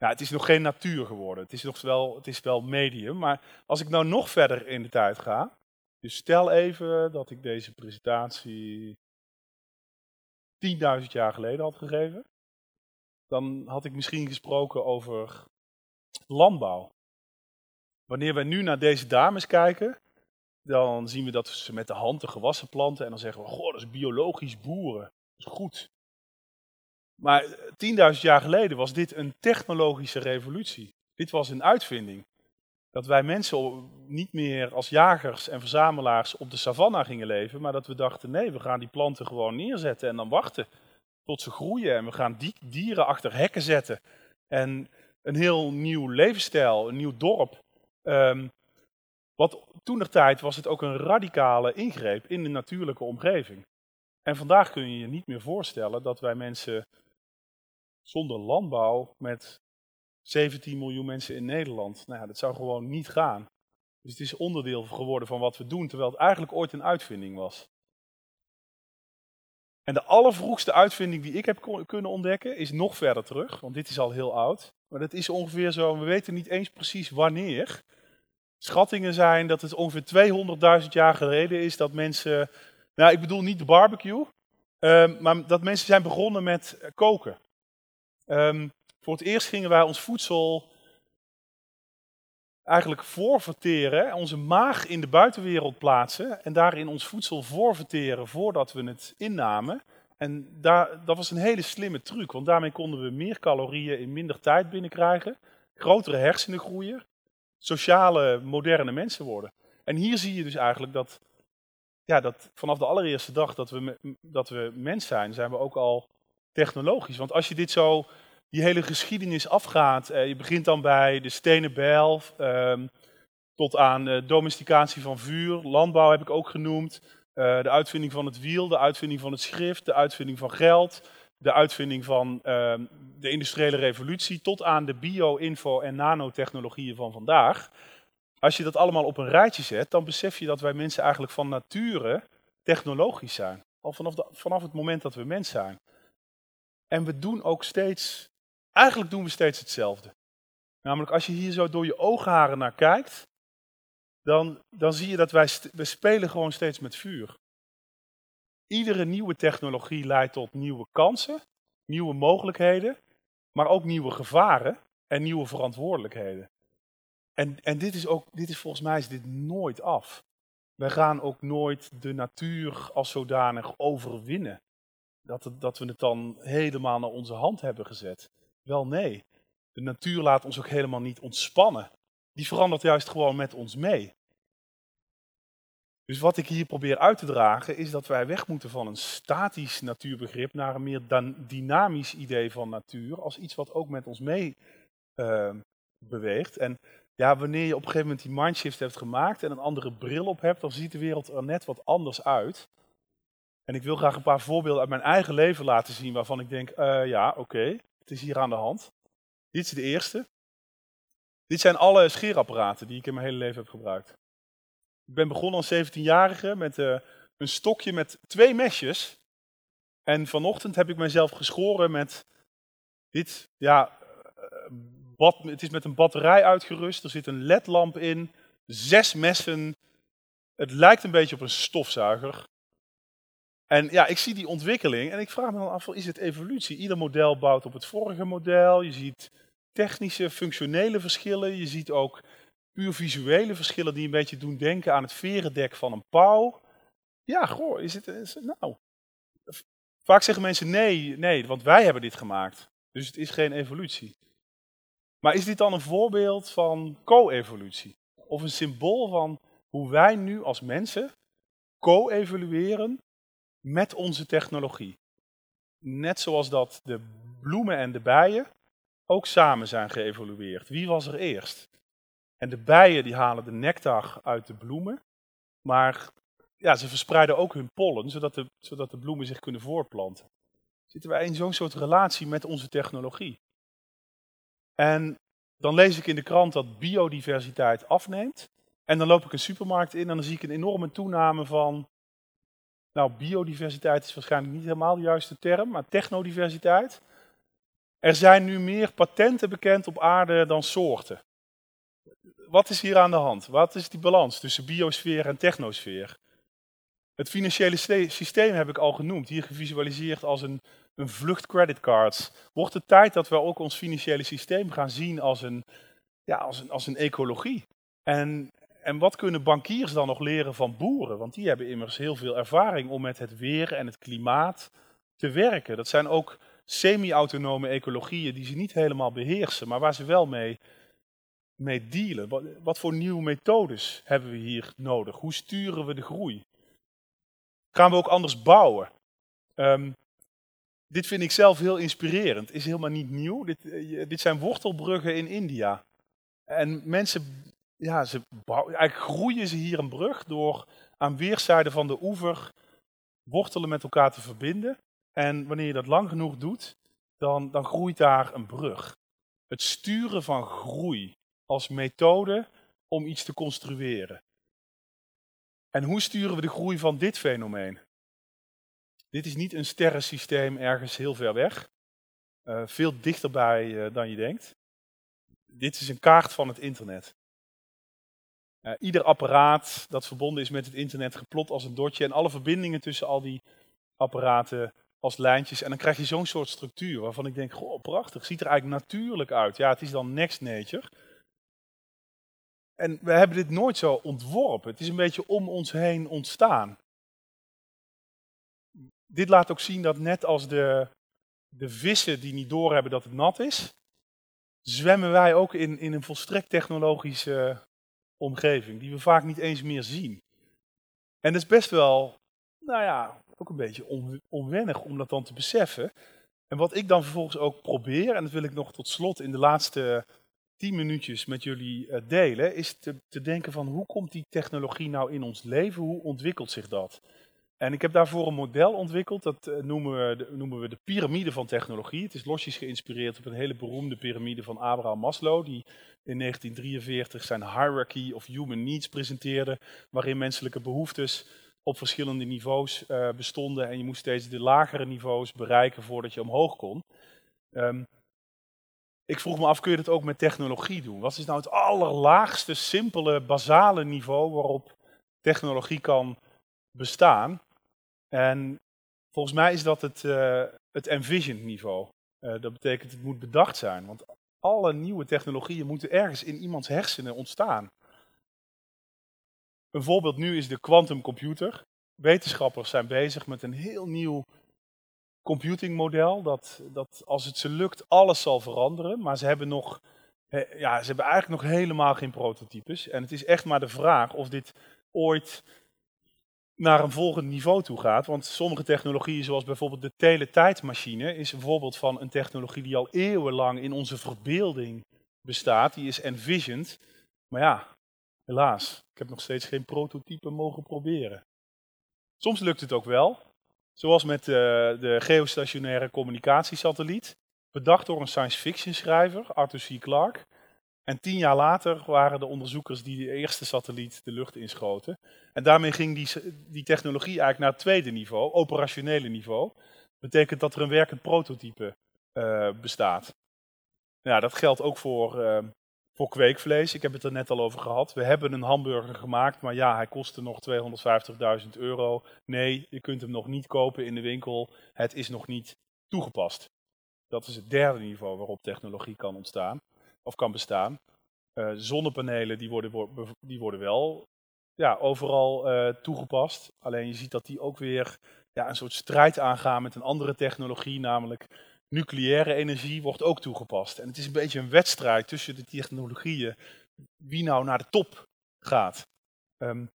Ja, het is nog geen natuur geworden. Het is nog wel, het is wel medium. Maar als ik nou nog verder in de tijd ga. Dus stel even dat ik deze presentatie 10.000 jaar geleden had gegeven. Dan had ik misschien gesproken over landbouw. Wanneer wij nu naar deze dames kijken, dan zien we dat ze met de hand de gewassen planten. En dan zeggen we, goh, dat is biologisch boeren. Dat is goed. Maar 10.000 jaar geleden was dit een technologische revolutie. Dit was een uitvinding. Dat wij mensen niet meer als jagers en verzamelaars op de savanna gingen leven, maar dat we dachten, nee, we gaan die planten gewoon neerzetten en dan wachten tot ze groeien. En we gaan die dieren achter hekken zetten. En een heel nieuw levensstijl, een nieuw dorp. Um, wat toen tijd was het ook een radicale ingreep in de natuurlijke omgeving. En vandaag kun je je niet meer voorstellen dat wij mensen zonder landbouw met 17 miljoen mensen in Nederland. Nou ja, dat zou gewoon niet gaan. Dus het is onderdeel geworden van wat we doen, terwijl het eigenlijk ooit een uitvinding was. En de allervroegste uitvinding die ik heb kunnen ontdekken is nog verder terug, want dit is al heel oud. Maar dat is ongeveer zo, we weten niet eens precies wanneer. Schattingen zijn dat het ongeveer 200.000 jaar geleden is dat mensen, nou ik bedoel niet de barbecue, uh, maar dat mensen zijn begonnen met koken. Um, voor het eerst gingen wij ons voedsel eigenlijk voorverteren, onze maag in de buitenwereld plaatsen en daarin ons voedsel voorverteren voordat we het innamen. En daar, dat was een hele slimme truc, want daarmee konden we meer calorieën in minder tijd binnenkrijgen, grotere hersenen groeien, sociale, moderne mensen worden. En hier zie je dus eigenlijk dat, ja, dat vanaf de allereerste dag dat we, dat we mens zijn, zijn we ook al technologisch. Want als je dit zo, die hele geschiedenis afgaat, eh, je begint dan bij de stenen bijl, eh, tot aan uh, domesticatie van vuur, landbouw heb ik ook genoemd, uh, de uitvinding van het wiel, de uitvinding van het schrift, de uitvinding van geld, de uitvinding van uh, de industriële revolutie, tot aan de bio, info en nanotechnologieën van vandaag. Als je dat allemaal op een rijtje zet, dan besef je dat wij mensen eigenlijk van nature technologisch zijn. Al vanaf, vanaf het moment dat we mens zijn. En we doen ook steeds, eigenlijk doen we steeds hetzelfde. Namelijk als je hier zo door je oogharen naar kijkt, dan, dan zie je dat wij we spelen gewoon steeds met vuur. Iedere nieuwe technologie leidt tot nieuwe kansen, nieuwe mogelijkheden, maar ook nieuwe gevaren en nieuwe verantwoordelijkheden. En, en dit is ook, dit is volgens mij is dit nooit af. We gaan ook nooit de natuur als zodanig overwinnen. Dat, dat we het dan helemaal naar onze hand hebben gezet. Wel nee, de natuur laat ons ook helemaal niet ontspannen. Die verandert juist gewoon met ons mee. Dus wat ik hier probeer uit te dragen is dat wij weg moeten van een statisch natuurbegrip naar een meer dynamisch idee van natuur als iets wat ook met ons mee uh, beweegt. En ja, wanneer je op een gegeven moment die mindshift hebt gemaakt en een andere bril op hebt, dan ziet de wereld er net wat anders uit. En ik wil graag een paar voorbeelden uit mijn eigen leven laten zien waarvan ik denk, uh, ja, oké, het is hier aan de hand. Dit is de eerste. Dit zijn alle scheerapparaten die ik in mijn hele leven heb gebruikt. Ik ben begonnen als 17-jarige met uh, een stokje met twee mesjes. En vanochtend heb ik mezelf geschoren met dit, ja, het is met een batterij uitgerust, er zit een ledlamp in, zes messen. Het lijkt een beetje op een stofzuiger. En ja, ik zie die ontwikkeling en ik vraag me dan af, is het evolutie? Ieder model bouwt op het vorige model. Je ziet technische, functionele verschillen. Je ziet ook puur visuele verschillen die een beetje doen denken aan het verendek van een pauw. Ja, goh, is het, is het nou? Vaak zeggen mensen nee, nee, want wij hebben dit gemaakt. Dus het is geen evolutie. Maar is dit dan een voorbeeld van co-evolutie? Of een symbool van hoe wij nu als mensen co-evolueren met onze technologie? Net zoals dat de bloemen en de bijen ook samen zijn geëvolueerd. Wie was er eerst? En de bijen die halen de nectar uit de bloemen, maar ja, ze verspreiden ook hun pollen, zodat de, zodat de bloemen zich kunnen voortplanten. Zitten wij in zo'n soort relatie met onze technologie? En dan lees ik in de krant dat biodiversiteit afneemt. En dan loop ik een supermarkt in en dan zie ik een enorme toename van. Nou, biodiversiteit is waarschijnlijk niet helemaal de juiste term, maar technodiversiteit. Er zijn nu meer patenten bekend op aarde dan soorten. Wat is hier aan de hand? Wat is die balans tussen biosfeer en technosfeer? Het financiële systeem heb ik al genoemd, hier gevisualiseerd als een een vlucht creditcards. Wordt het tijd dat we ook ons financiële systeem gaan zien als een, ja, als een, als een ecologie? En, en wat kunnen bankiers dan nog leren van boeren? Want die hebben immers heel veel ervaring om met het weer en het klimaat te werken. Dat zijn ook semi-autonome ecologieën die ze niet helemaal beheersen, maar waar ze wel mee, mee dealen. Wat, voor nieuwe methodes hebben we hier nodig? Hoe sturen we de groei? Gaan we ook anders bouwen? Um, dit vind ik zelf heel inspirerend. Is helemaal niet nieuw. Dit, eh, dit zijn wortelbruggen in India. En mensen, ja, ze eigenlijk groeien ze hier een brug door aan weerszijden van de oever wortelen met elkaar te verbinden. En wanneer je dat lang genoeg doet, dan, dan groeit daar een brug. Het sturen van groei als methode om iets te construeren. En hoe sturen we de groei van dit fenomeen? Dit is niet een sterrensysteem ergens heel ver weg. Uh, veel dichterbij uh, dan je denkt. Dit is een kaart van het internet. Uh, ieder apparaat dat verbonden is met het internet geplot als een dotje en alle verbindingen tussen al die apparaten als lijntjes. En dan krijg je zo'n soort structuur waarvan ik denk, goh, prachtig, ziet er eigenlijk natuurlijk uit. Ja, het is dan next nature. En we hebben dit nooit zo ontworpen. Het is een beetje om ons heen ontstaan. Dit laat ook zien dat net als de, de vissen die niet doorhebben dat het nat is, zwemmen wij ook in, in een volstrekt technologische omgeving, die we vaak niet eens meer zien. En dat is best wel, nou ja, ook een beetje on, onwennig om dat dan te beseffen. En wat ik dan vervolgens ook probeer, en dat wil ik nog tot slot in de laatste tien minuutjes met jullie eh, delen, is te, te denken van hoe komt die technologie nou in ons leven, hoe ontwikkelt zich dat? En ik heb daarvoor een model ontwikkeld, dat eh, noemen we, de, noemen we de piramide van technologie. Het is losjes geïnspireerd op een hele beroemde piramide van Abraham Maslow, die in 1943 zijn Hierarchy of Human Needs presenteerde, waarin menselijke behoeftes op verschillende niveaus uh, bestonden en je moest steeds de lagere niveaus bereiken voordat je omhoog kon. Um, ik vroeg me af, kun je dat ook met technologie doen? Wat is nou het allerlaagste, simpele, basale niveau waarop technologie kan bestaan? En volgens mij is dat het, uh, het envision niveau. Uh, dat betekent het moet bedacht zijn, want alle nieuwe technologieën moeten ergens in iemands hersenen ontstaan. Een voorbeeld nu is de quantumcomputer. Wetenschappers zijn bezig met een heel nieuw computingmodel dat, dat als het ze lukt alles zal veranderen. Maar ze hebben, nog, ja, ze hebben eigenlijk nog helemaal geen prototypes. En het is echt maar de vraag of dit ooit naar een volgend niveau toe gaat. Want sommige technologieën, zoals bijvoorbeeld de teletijdmachine, is een voorbeeld van een technologie die al eeuwenlang in onze verbeelding bestaat. Die is envisioned. Maar ja, helaas, ik heb nog steeds geen prototype mogen proberen. Soms lukt het ook wel. Zoals met uh, de geostationaire communicatiesatelliet. Bedacht door een science fiction schrijver, Arthur C. Clarke. En tien jaar later waren de onderzoekers die de eerste satelliet de lucht inschoten. En daarmee ging die, die technologie eigenlijk naar het tweede niveau, operationele niveau. Dat betekent dat er een werkend prototype uh, bestaat. Dat geldt ook voor, uh, voor kweekvlees. Ik heb het er net al over gehad. We hebben een hamburger gemaakt, maar ja, hij kostte nog 250.000 euro. Nee, je kunt hem nog niet kopen in de winkel. Het is nog niet toegepast. Dat is het derde niveau waarop technologie kan ontstaan of kan bestaan. Uh, zonnepanelen die worden, die worden wel ja, overal uh, toegepast. Alleen je ziet dat die ook weer ja, een soort strijd aangaan met een andere technologie, namelijk nucleaire energie wordt ook toegepast. En het is een beetje een wedstrijd tussen de technologieën wie nou naar de top gaat. Um,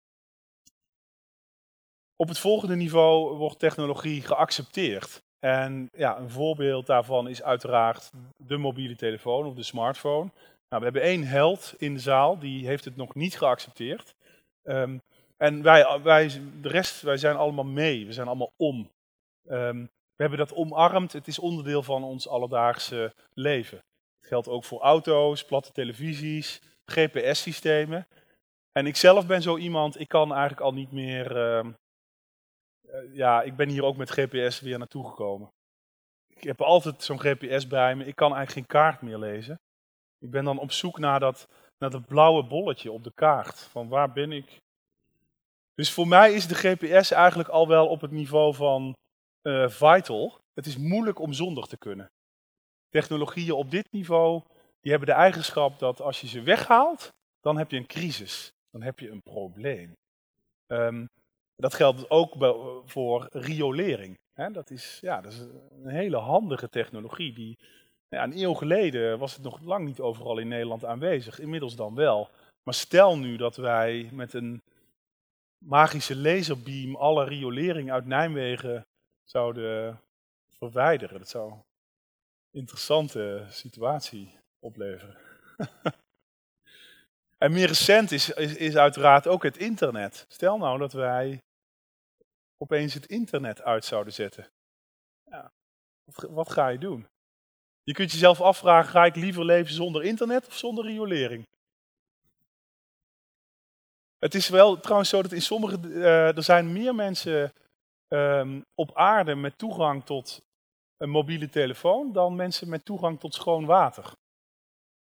op het volgende niveau wordt technologie geaccepteerd. En ja, een voorbeeld daarvan is uiteraard de mobiele telefoon of de smartphone. Nou, we hebben één held in de zaal, die heeft het nog niet geaccepteerd. Um, en wij, wij, de rest, wij zijn allemaal mee, we zijn allemaal om. Um, we hebben dat omarmd, het is onderdeel van ons alledaagse leven. Het geldt ook voor auto's, platte televisies, GPS-systemen. En ik zelf ben zo iemand, ik kan eigenlijk al niet meer uh, eh, ja, ik ben hier ook met GPS weer naartoe gekomen. Ik heb altijd zo'n GPS bij me. Ik kan eigenlijk geen kaart meer lezen. Ik ben dan op zoek naar dat, naar dat blauwe bolletje op de kaart. Van waar ben ik? Dus voor mij is de GPS eigenlijk al wel op het niveau van uh, vital. Het is moeilijk om zonder te kunnen. Technologieën op dit niveau, die hebben de eigenschap dat als je ze weghaalt, dan heb je een crisis. Dan heb je een probleem. Um, dat geldt ook voor riolering. Dat, is, ja, dat is een hele handige technologie. Die, een eeuw geleden was het nog lang niet overal in Nederland aanwezig. Inmiddels dan wel. Maar stel nu dat wij met een magische laserbeam alle riolering uit Nijmegen zouden verwijderen. Dat zou een interessante situatie opleveren. en meer recent is, is, is uiteraard ook het internet. Stel nou dat wij opeens het internet uit zouden zetten. Ja, wat, ga je doen? Je kunt jezelf afvragen, ga ik liever leven zonder internet of zonder riolering? Het is wel trouwens zo dat in sommige, uh, er zijn meer mensen um, op aarde met toegang tot een mobiele telefoon dan mensen met toegang tot schoon water.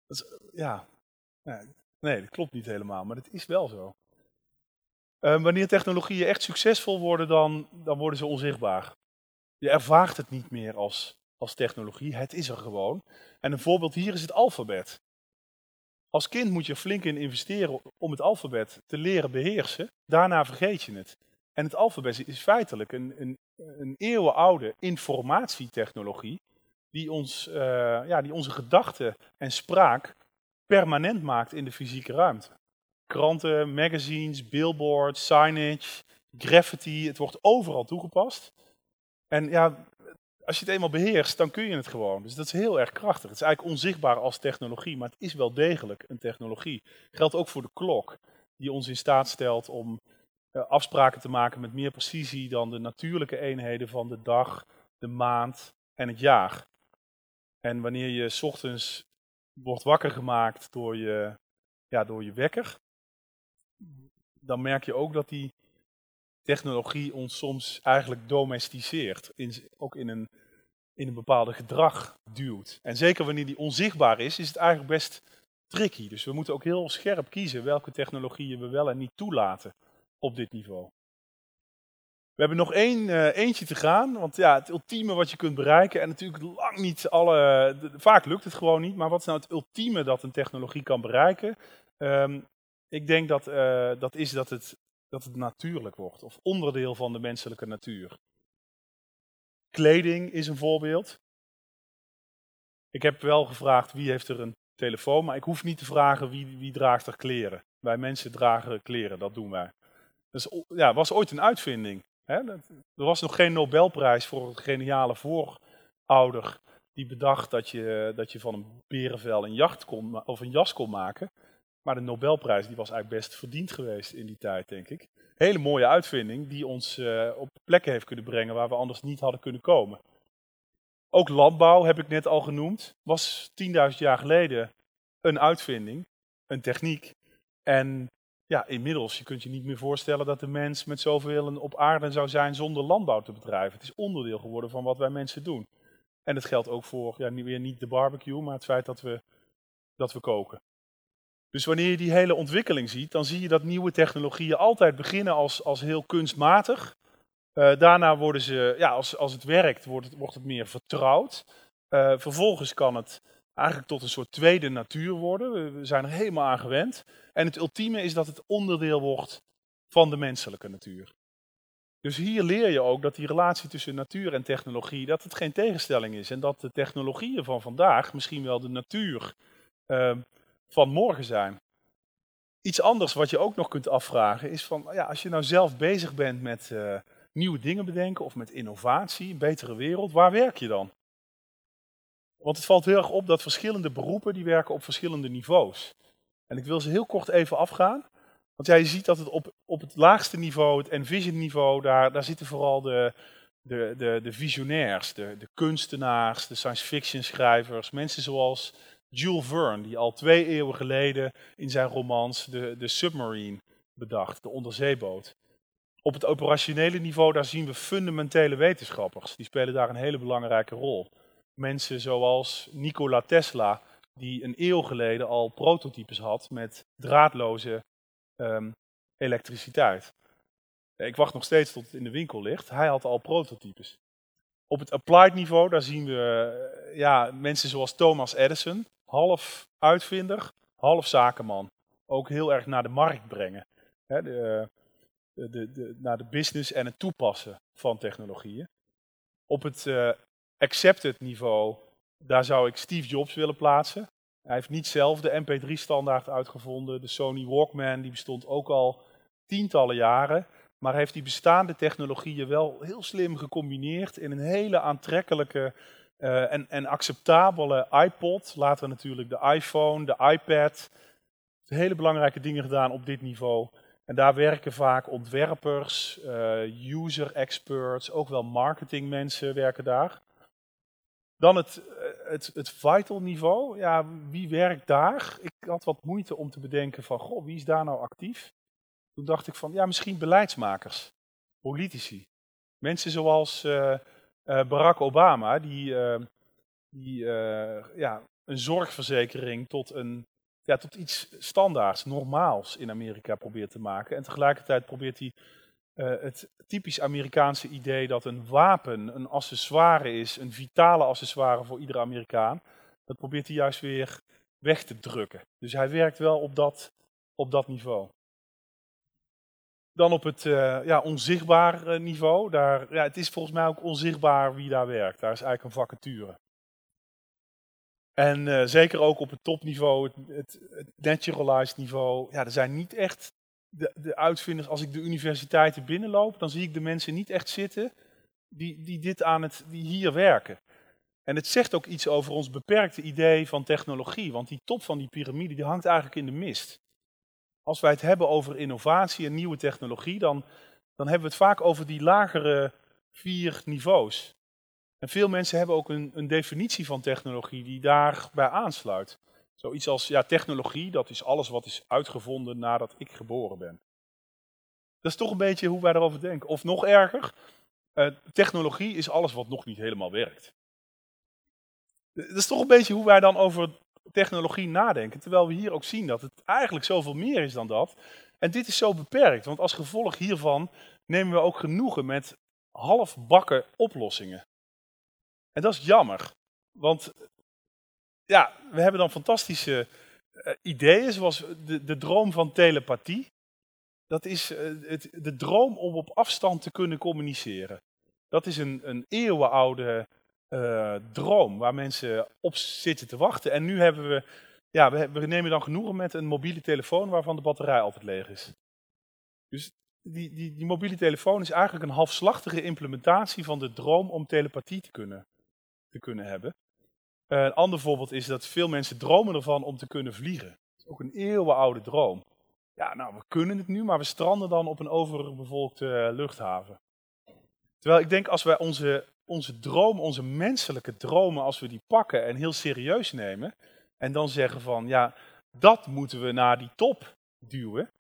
Dat is, ja, nee, dat klopt niet helemaal, maar het is wel zo. Uh, wanneer technologieën echt succesvol worden, dan, dan worden ze onzichtbaar. Je ervaart het niet meer als, als technologie, het is er gewoon. En een voorbeeld hier is het alfabet. Als kind moet je flink in investeren om het alfabet te leren beheersen. Daarna vergeet je het. En het alfabet is feitelijk een, een, een eeuwenoude informatietechnologie die, ons, uh, ja, die onze gedachten en spraak permanent maakt in de fysieke ruimte. Kranten, magazines, billboards, signage, graffiti, het wordt overal toegepast. En ja, als je het eenmaal beheerst, dan kun je het gewoon. Dus dat is heel erg krachtig. Het is eigenlijk onzichtbaar als technologie, maar het is wel degelijk een technologie. Geldt ook voor de klok, die ons in staat stelt om uh, afspraken te maken met meer precisie dan de natuurlijke eenheden van de dag, de maand en het jaar. En wanneer je ochtends wordt wakker gemaakt door je, ja, door je wekker, dan merk je ook dat die technologie ons soms eigenlijk domesticeert. In, ook in een, in een bepaalde gedrag duwt. En zeker wanneer die onzichtbaar is, is het eigenlijk best tricky. Dus we moeten ook heel scherp kiezen welke technologieën we wel en niet toelaten op dit niveau. We hebben nog één, uh, eentje te gaan, want ja, het ultieme wat je kunt bereiken, en natuurlijk lang niet alle, vaak lukt het gewoon niet, maar wat is nou het ultieme dat een technologie kan bereiken? Um, ik denk dat uh, dat is dat het, dat het natuurlijk wordt, of onderdeel van de menselijke natuur. Kleding is een voorbeeld. Ik heb wel gevraagd wie heeft er een telefoon, maar ik hoef niet te vragen wie, wie draagt er kleren. Wij mensen dragen kleren, dat doen wij. Dat ja, was ooit een uitvinding. Hè? Er was nog geen Nobelprijs voor een geniale voorouder die bedacht dat je, dat je van een berenvel een, jacht kon, of een jas kon maken. Maar de Nobelprijs die was eigenlijk best verdiend geweest in die tijd, denk ik. Hele mooie uitvinding die ons uh, op plekken heeft kunnen brengen waar we anders niet hadden kunnen komen. Ook landbouw, heb ik net al genoemd, was 10.000 jaar geleden een uitvinding, een techniek. En ja, inmiddels, je kunt je niet meer voorstellen dat de mens met zoveel op aarde zou zijn zonder landbouw te bedrijven. Het is onderdeel geworden van wat wij mensen doen. En dat geldt ook voor, ja, weer niet de barbecue, maar het feit dat we, dat we koken. Dus wanneer je die hele ontwikkeling ziet, dan zie je dat nieuwe technologieën altijd beginnen als, als heel kunstmatig. Uh, daarna worden ze, ja, als, als het werkt, wordt het, wordt het meer vertrouwd. Uh, vervolgens kan het eigenlijk tot een soort tweede natuur worden. We zijn er helemaal aan gewend. En het ultieme is dat het onderdeel wordt van de menselijke natuur. Dus hier leer je ook dat die relatie tussen natuur en technologie, dat het geen tegenstelling is. En dat de technologieën van vandaag misschien wel de natuur uh, van morgen zijn. Iets anders wat je ook nog kunt afvragen is van, ja, als je nou zelf bezig bent met uh, nieuwe dingen bedenken of met innovatie, een betere wereld, waar werk je dan? Want het valt heel erg op dat verschillende beroepen die werken op verschillende niveaus. En ik wil ze heel kort even afgaan. Want ja, je ziet dat het op, op het laagste niveau, het Envision niveau, daar, daar zitten vooral de, de, de, de visionairs, de, de kunstenaars, de science fiction schrijvers, mensen zoals Jules Verne, die al twee eeuwen geleden in zijn romans de, de submarine bedacht, de onderzeeboot. Op het operationele niveau, daar zien we fundamentele wetenschappers. Die spelen daar een hele belangrijke rol. Mensen zoals Nikola Tesla, die een eeuw geleden al prototypes had met draadloze um, elektriciteit. Ik wacht nog steeds tot het in de winkel ligt. Hij had al prototypes. Op het applied niveau, daar zien we eh, ja, mensen zoals Thomas Edison, half uitvinder, half zakenman. Ook heel erg naar de markt brengen. Hè, de, de, de, naar de business en het toepassen van technologieën. Op het uh, accepted niveau, daar zou ik Steve Jobs willen plaatsen. Hij heeft niet zelf de MP3-standaard uitgevonden. De Sony Walkman die bestond ook al tientallen jaren. Maar heeft die bestaande technologieën wel heel slim gecombineerd in een hele aantrekkelijke uh, en, en, acceptabele iPod. Later natuurlijk de iPhone, de iPad. Hele belangrijke dingen gedaan op dit niveau. En daar werken vaak ontwerpers, uh, user experts, ook wel marketingmensen werken daar. Dan het, eh, het, het vital niveau. Ja, wie werkt daar? Ik had wat moeite om te bedenken van, goh, wie is daar nou actief? Toen dacht ik van, ja, misschien beleidsmakers, politici. Mensen zoals uh, Barack Obama, die, uh, die ja, een zorgverzekering tot, een, ja, tot iets standaards, normaals in Amerika probeert te maken. En tegelijkertijd probeert hij het typisch Amerikaanse idee dat een wapen een accessoire is, een vitale accessoire voor iedere Amerikaan. Dat probeert hij juist weer weg te drukken. Dus hij werkt wel op dat, op dat niveau. Dan op het uh, ja, onzichtbaar eh, niveau. Daar, ja, het is volgens mij ook onzichtbaar wie daar werkt. Daar is eigenlijk een vacature. En uh, zeker ook op het topniveau, het, het, het, naturalized niveau. Ja, er zijn niet echt de, de uitvinders. Als ik de universiteiten binnenloop, dan zie ik de mensen niet echt zitten die, die, dit aan het, die hier werken. En het zegt ook iets over ons beperkte idee van technologie. Want die top van die piramide die hangt eigenlijk in de mist. Als wij het hebben over innovatie en nieuwe technologie, dan, dan hebben we het vaak over die lagere vier niveaus. En veel mensen hebben ook een, een definitie van technologie die daarbij aansluit. Zoiets als, ja, technologie, dat is alles wat is uitgevonden nadat ik geboren ben. Dat is toch een beetje hoe wij erover denken. Of nog erger, uh, technologie is alles wat nog niet helemaal werkt. Dat is toch een beetje hoe wij dan over technologie nadenken. Terwijl we hier ook zien dat het eigenlijk zoveel meer is dan dat. En dit is zo beperkt, want als gevolg hiervan nemen we ook genoegen met halfbakken oplossingen. En dat is jammer, want ja, we hebben dan fantastische uh, ideeën, zoals de, de droom van telepathie. Dat is uh, het, de droom om op afstand te kunnen communiceren. Dat is een, een eeuwenoude uh, droom waar mensen op zitten te wachten. En nu hebben we, ja, we, nemen dan genoegen met een mobiele telefoon waarvan de batterij altijd leeg is. Dus die, die, die mobiele telefoon is eigenlijk een halfslachtige implementatie van de droom om telepathie te kunnen, te kunnen hebben. Uh, een ander voorbeeld is dat veel mensen dromen ervan om te kunnen vliegen. Ook een eeuwenoude droom. Ja, nou, we kunnen het nu, maar we stranden dan op een overbevolkte uh, luchthaven. Terwijl ik denk, als wij onze onze droom, onze menselijke dromen, als we die pakken en heel serieus nemen, en dan zeggen van, ja, dat moeten we naar die top duwen,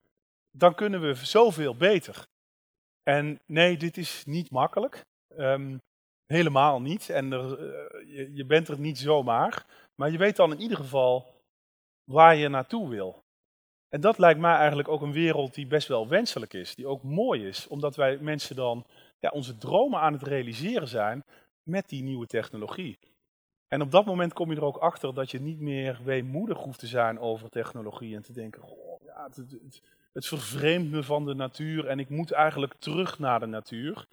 dan kunnen we zoveel beter. En nee, dit is niet makkelijk. Um, helemaal niet. En uh, je, je, bent er niet zomaar. Maar je weet dan in ieder geval waar je naartoe wil. En dat lijkt mij eigenlijk ook een wereld die best wel wenselijk is. Die ook mooi is. Omdat wij mensen dan ja, onze dromen aan het realiseren zijn met die nieuwe technologie. En op dat moment kom je er ook achter dat je niet meer weemoedig hoeft te zijn over technologie en te denken, ja, het, het, het vervreemdt me van de natuur en ik moet eigenlijk terug naar de natuur.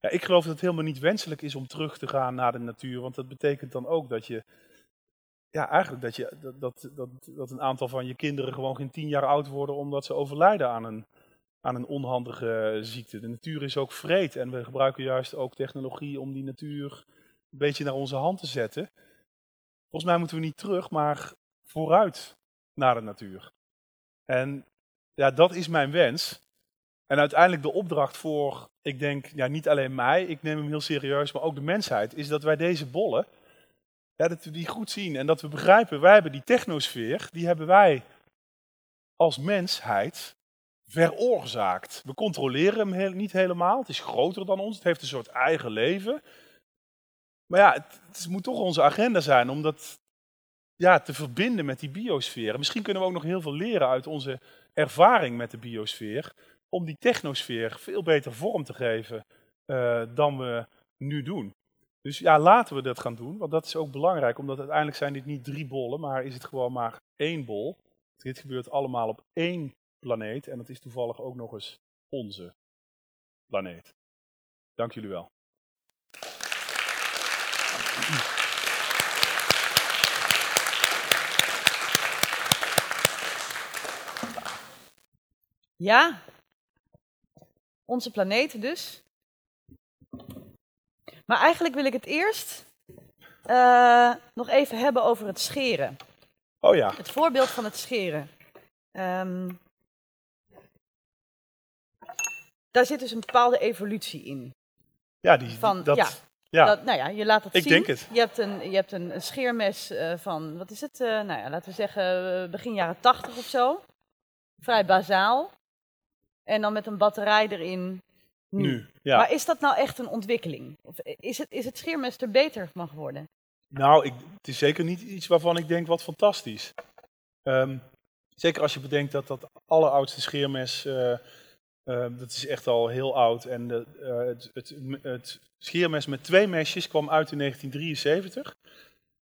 Ja, ik geloof dat het helemaal niet wenselijk is om terug te gaan naar de natuur, want dat betekent dan ook dat je, ja, eigenlijk dat, je, dat, dat, dat, dat een aantal van je kinderen gewoon geen tien jaar oud worden omdat ze overlijden aan een aan een onhandige ziekte. De natuur is ook vreed en we gebruiken juist ook technologie om die natuur een beetje naar onze hand te zetten. Volgens mij moeten we niet terug, maar vooruit naar de natuur. En ja, dat is mijn wens. En uiteindelijk de opdracht voor, ik denk, ja, niet alleen mij, ik neem hem heel serieus, maar ook de mensheid, is dat wij deze bollen, ja, dat we die goed zien en dat we begrijpen, wij hebben die technosfeer, die hebben wij als mensheid veroorzaakt. We controleren hem niet helemaal. Het is groter dan ons. Het heeft een soort eigen leven. Maar ja, het, moet toch onze agenda zijn om dat ja, te verbinden met die biosfeer. Misschien kunnen we ook nog heel veel leren uit onze ervaring met de biosfeer. Om die technosfeer veel beter vorm te geven uh, dan we nu doen. Dus ja, laten we dat gaan doen. Want dat is ook belangrijk. Omdat uiteindelijk zijn dit niet drie bollen, maar is het gewoon maar één bol. Dit gebeurt allemaal op één planeet. En dat is toevallig ook nog eens onze planeet. Dank jullie wel. Ja, onze planeet dus. Maar eigenlijk wil ik het eerst uh, nog even hebben over het scheren. Oh ja. Het voorbeeld van het scheren. Um, daar zit dus een bepaalde evolutie in. Ja, die, van, dat, ja, ja. Dat, nou ja, je laat het ik zien. denk het. Je hebt een, je hebt een, scheermes uh, van, wat is het? Uh, nou ja, laten we zeggen begin jaren tachtig of zo. Vrij bazaal. En dan met een batterij erin. Nu. nu ja. Maar is dat nou echt een ontwikkeling? Of is het, is het scheermes er beter van geworden? Nou, ik, het is zeker niet iets waarvan ik denk wat fantastisch. Um, zeker als je bedenkt dat dat alleroudste scheermes... Uh, uh, dat is echt al heel oud. En de, uh, het, het, het, scheermes met twee mesjes kwam uit in 1973.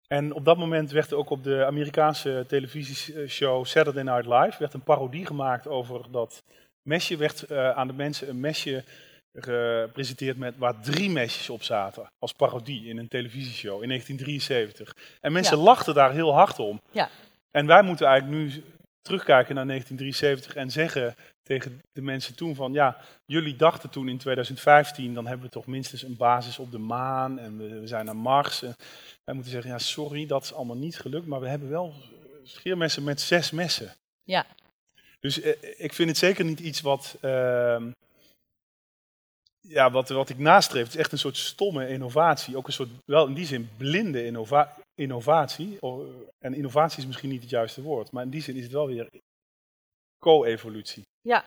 En op dat moment werd er ook op de Amerikaanse televisieshow Saturday Night Live werd een parodie gemaakt over dat mesje. Werd eh, aan de mensen een mesje gepresenteerd met waar drie mesjes op zaten. Als parodie in een televisieshow in 1973. En mensen Ja. lachten daar heel hard om. Ja. En wij moeten eigenlijk nu terugkijken naar 1973 en zeggen tegen de mensen toen van ja, jullie dachten toen in 2015, dan hebben we toch minstens een basis op de maan en we, we zijn naar Mars. En wij moeten zeggen, ja sorry, dat is allemaal niet gelukt, maar we hebben wel scheermessen met zes messen. Ja. Dus eh, ik vind het zeker niet iets wat, ehm, ja, wat, wat ik nastreef. Het is echt een soort stomme innovatie. Ook een soort, wel in die zin, blinde innova innovatie. En innovatie is misschien niet het juiste woord, maar in die zin is het wel weer co-evolutie. Ja.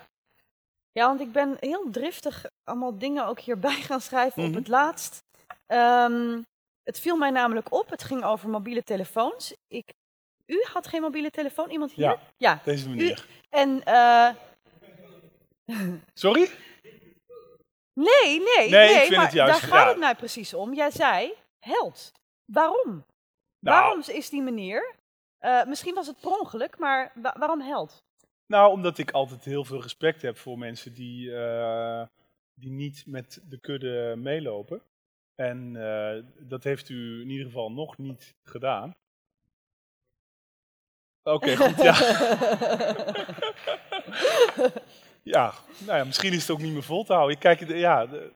Ja, want ik ben heel driftig allemaal dingen ook hierbij gaan schrijven Mhm. op het laatst. Ehm, het viel mij namelijk op, het ging over mobiele telefoons. Ik, u had geen mobiele telefoon, iemand hier? Ja. Ja. Deze manier. En, eh, Sorry? nee, nee, Nee, ik nee, vind maar het juist- daar gaat ja. het mij precies om. Jij zei, held. Waarom? Nou. Waarom is die meneer? eh, misschien was het per ongeluk, maar wa- waarom held? Nou, omdat ik altijd heel veel respect heb voor mensen die, eh, die niet met de kudde meelopen. En eh, dat heeft u in ieder geval nog niet gedaan. Oké, goed, ja. ja, nou ja, misschien is het ook niet meer vol te houden. Ik kijk, ja, de-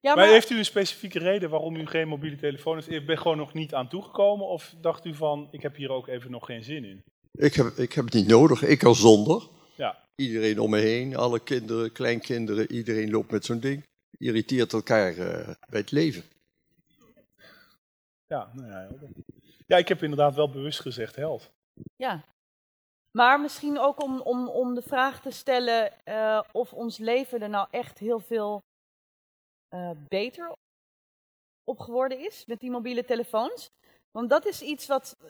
ja, maar heeft u een specifieke reden waarom u geen mobiele telefoon heeft? U bent gewoon nog niet aan toegekomen? Of dacht u van, ik heb hier ook even nog geen zin in? Ik heb, ik heb het niet nodig, ik al zonder. Ja. Iedereen om me heen, alle kinderen, kleinkinderen, iedereen loopt met zo'n ding. Irriteert elkaar eh, bij het leven. Ja, nou ja, ja, ik heb inderdaad wel bewust gezegd held. Ja. Maar misschien ook om, om, om de vraag te stellen eh, of ons leven er nou echt heel veel eh, beter op geworden is met die mobiele telefoons. Want dat is iets wat, eh,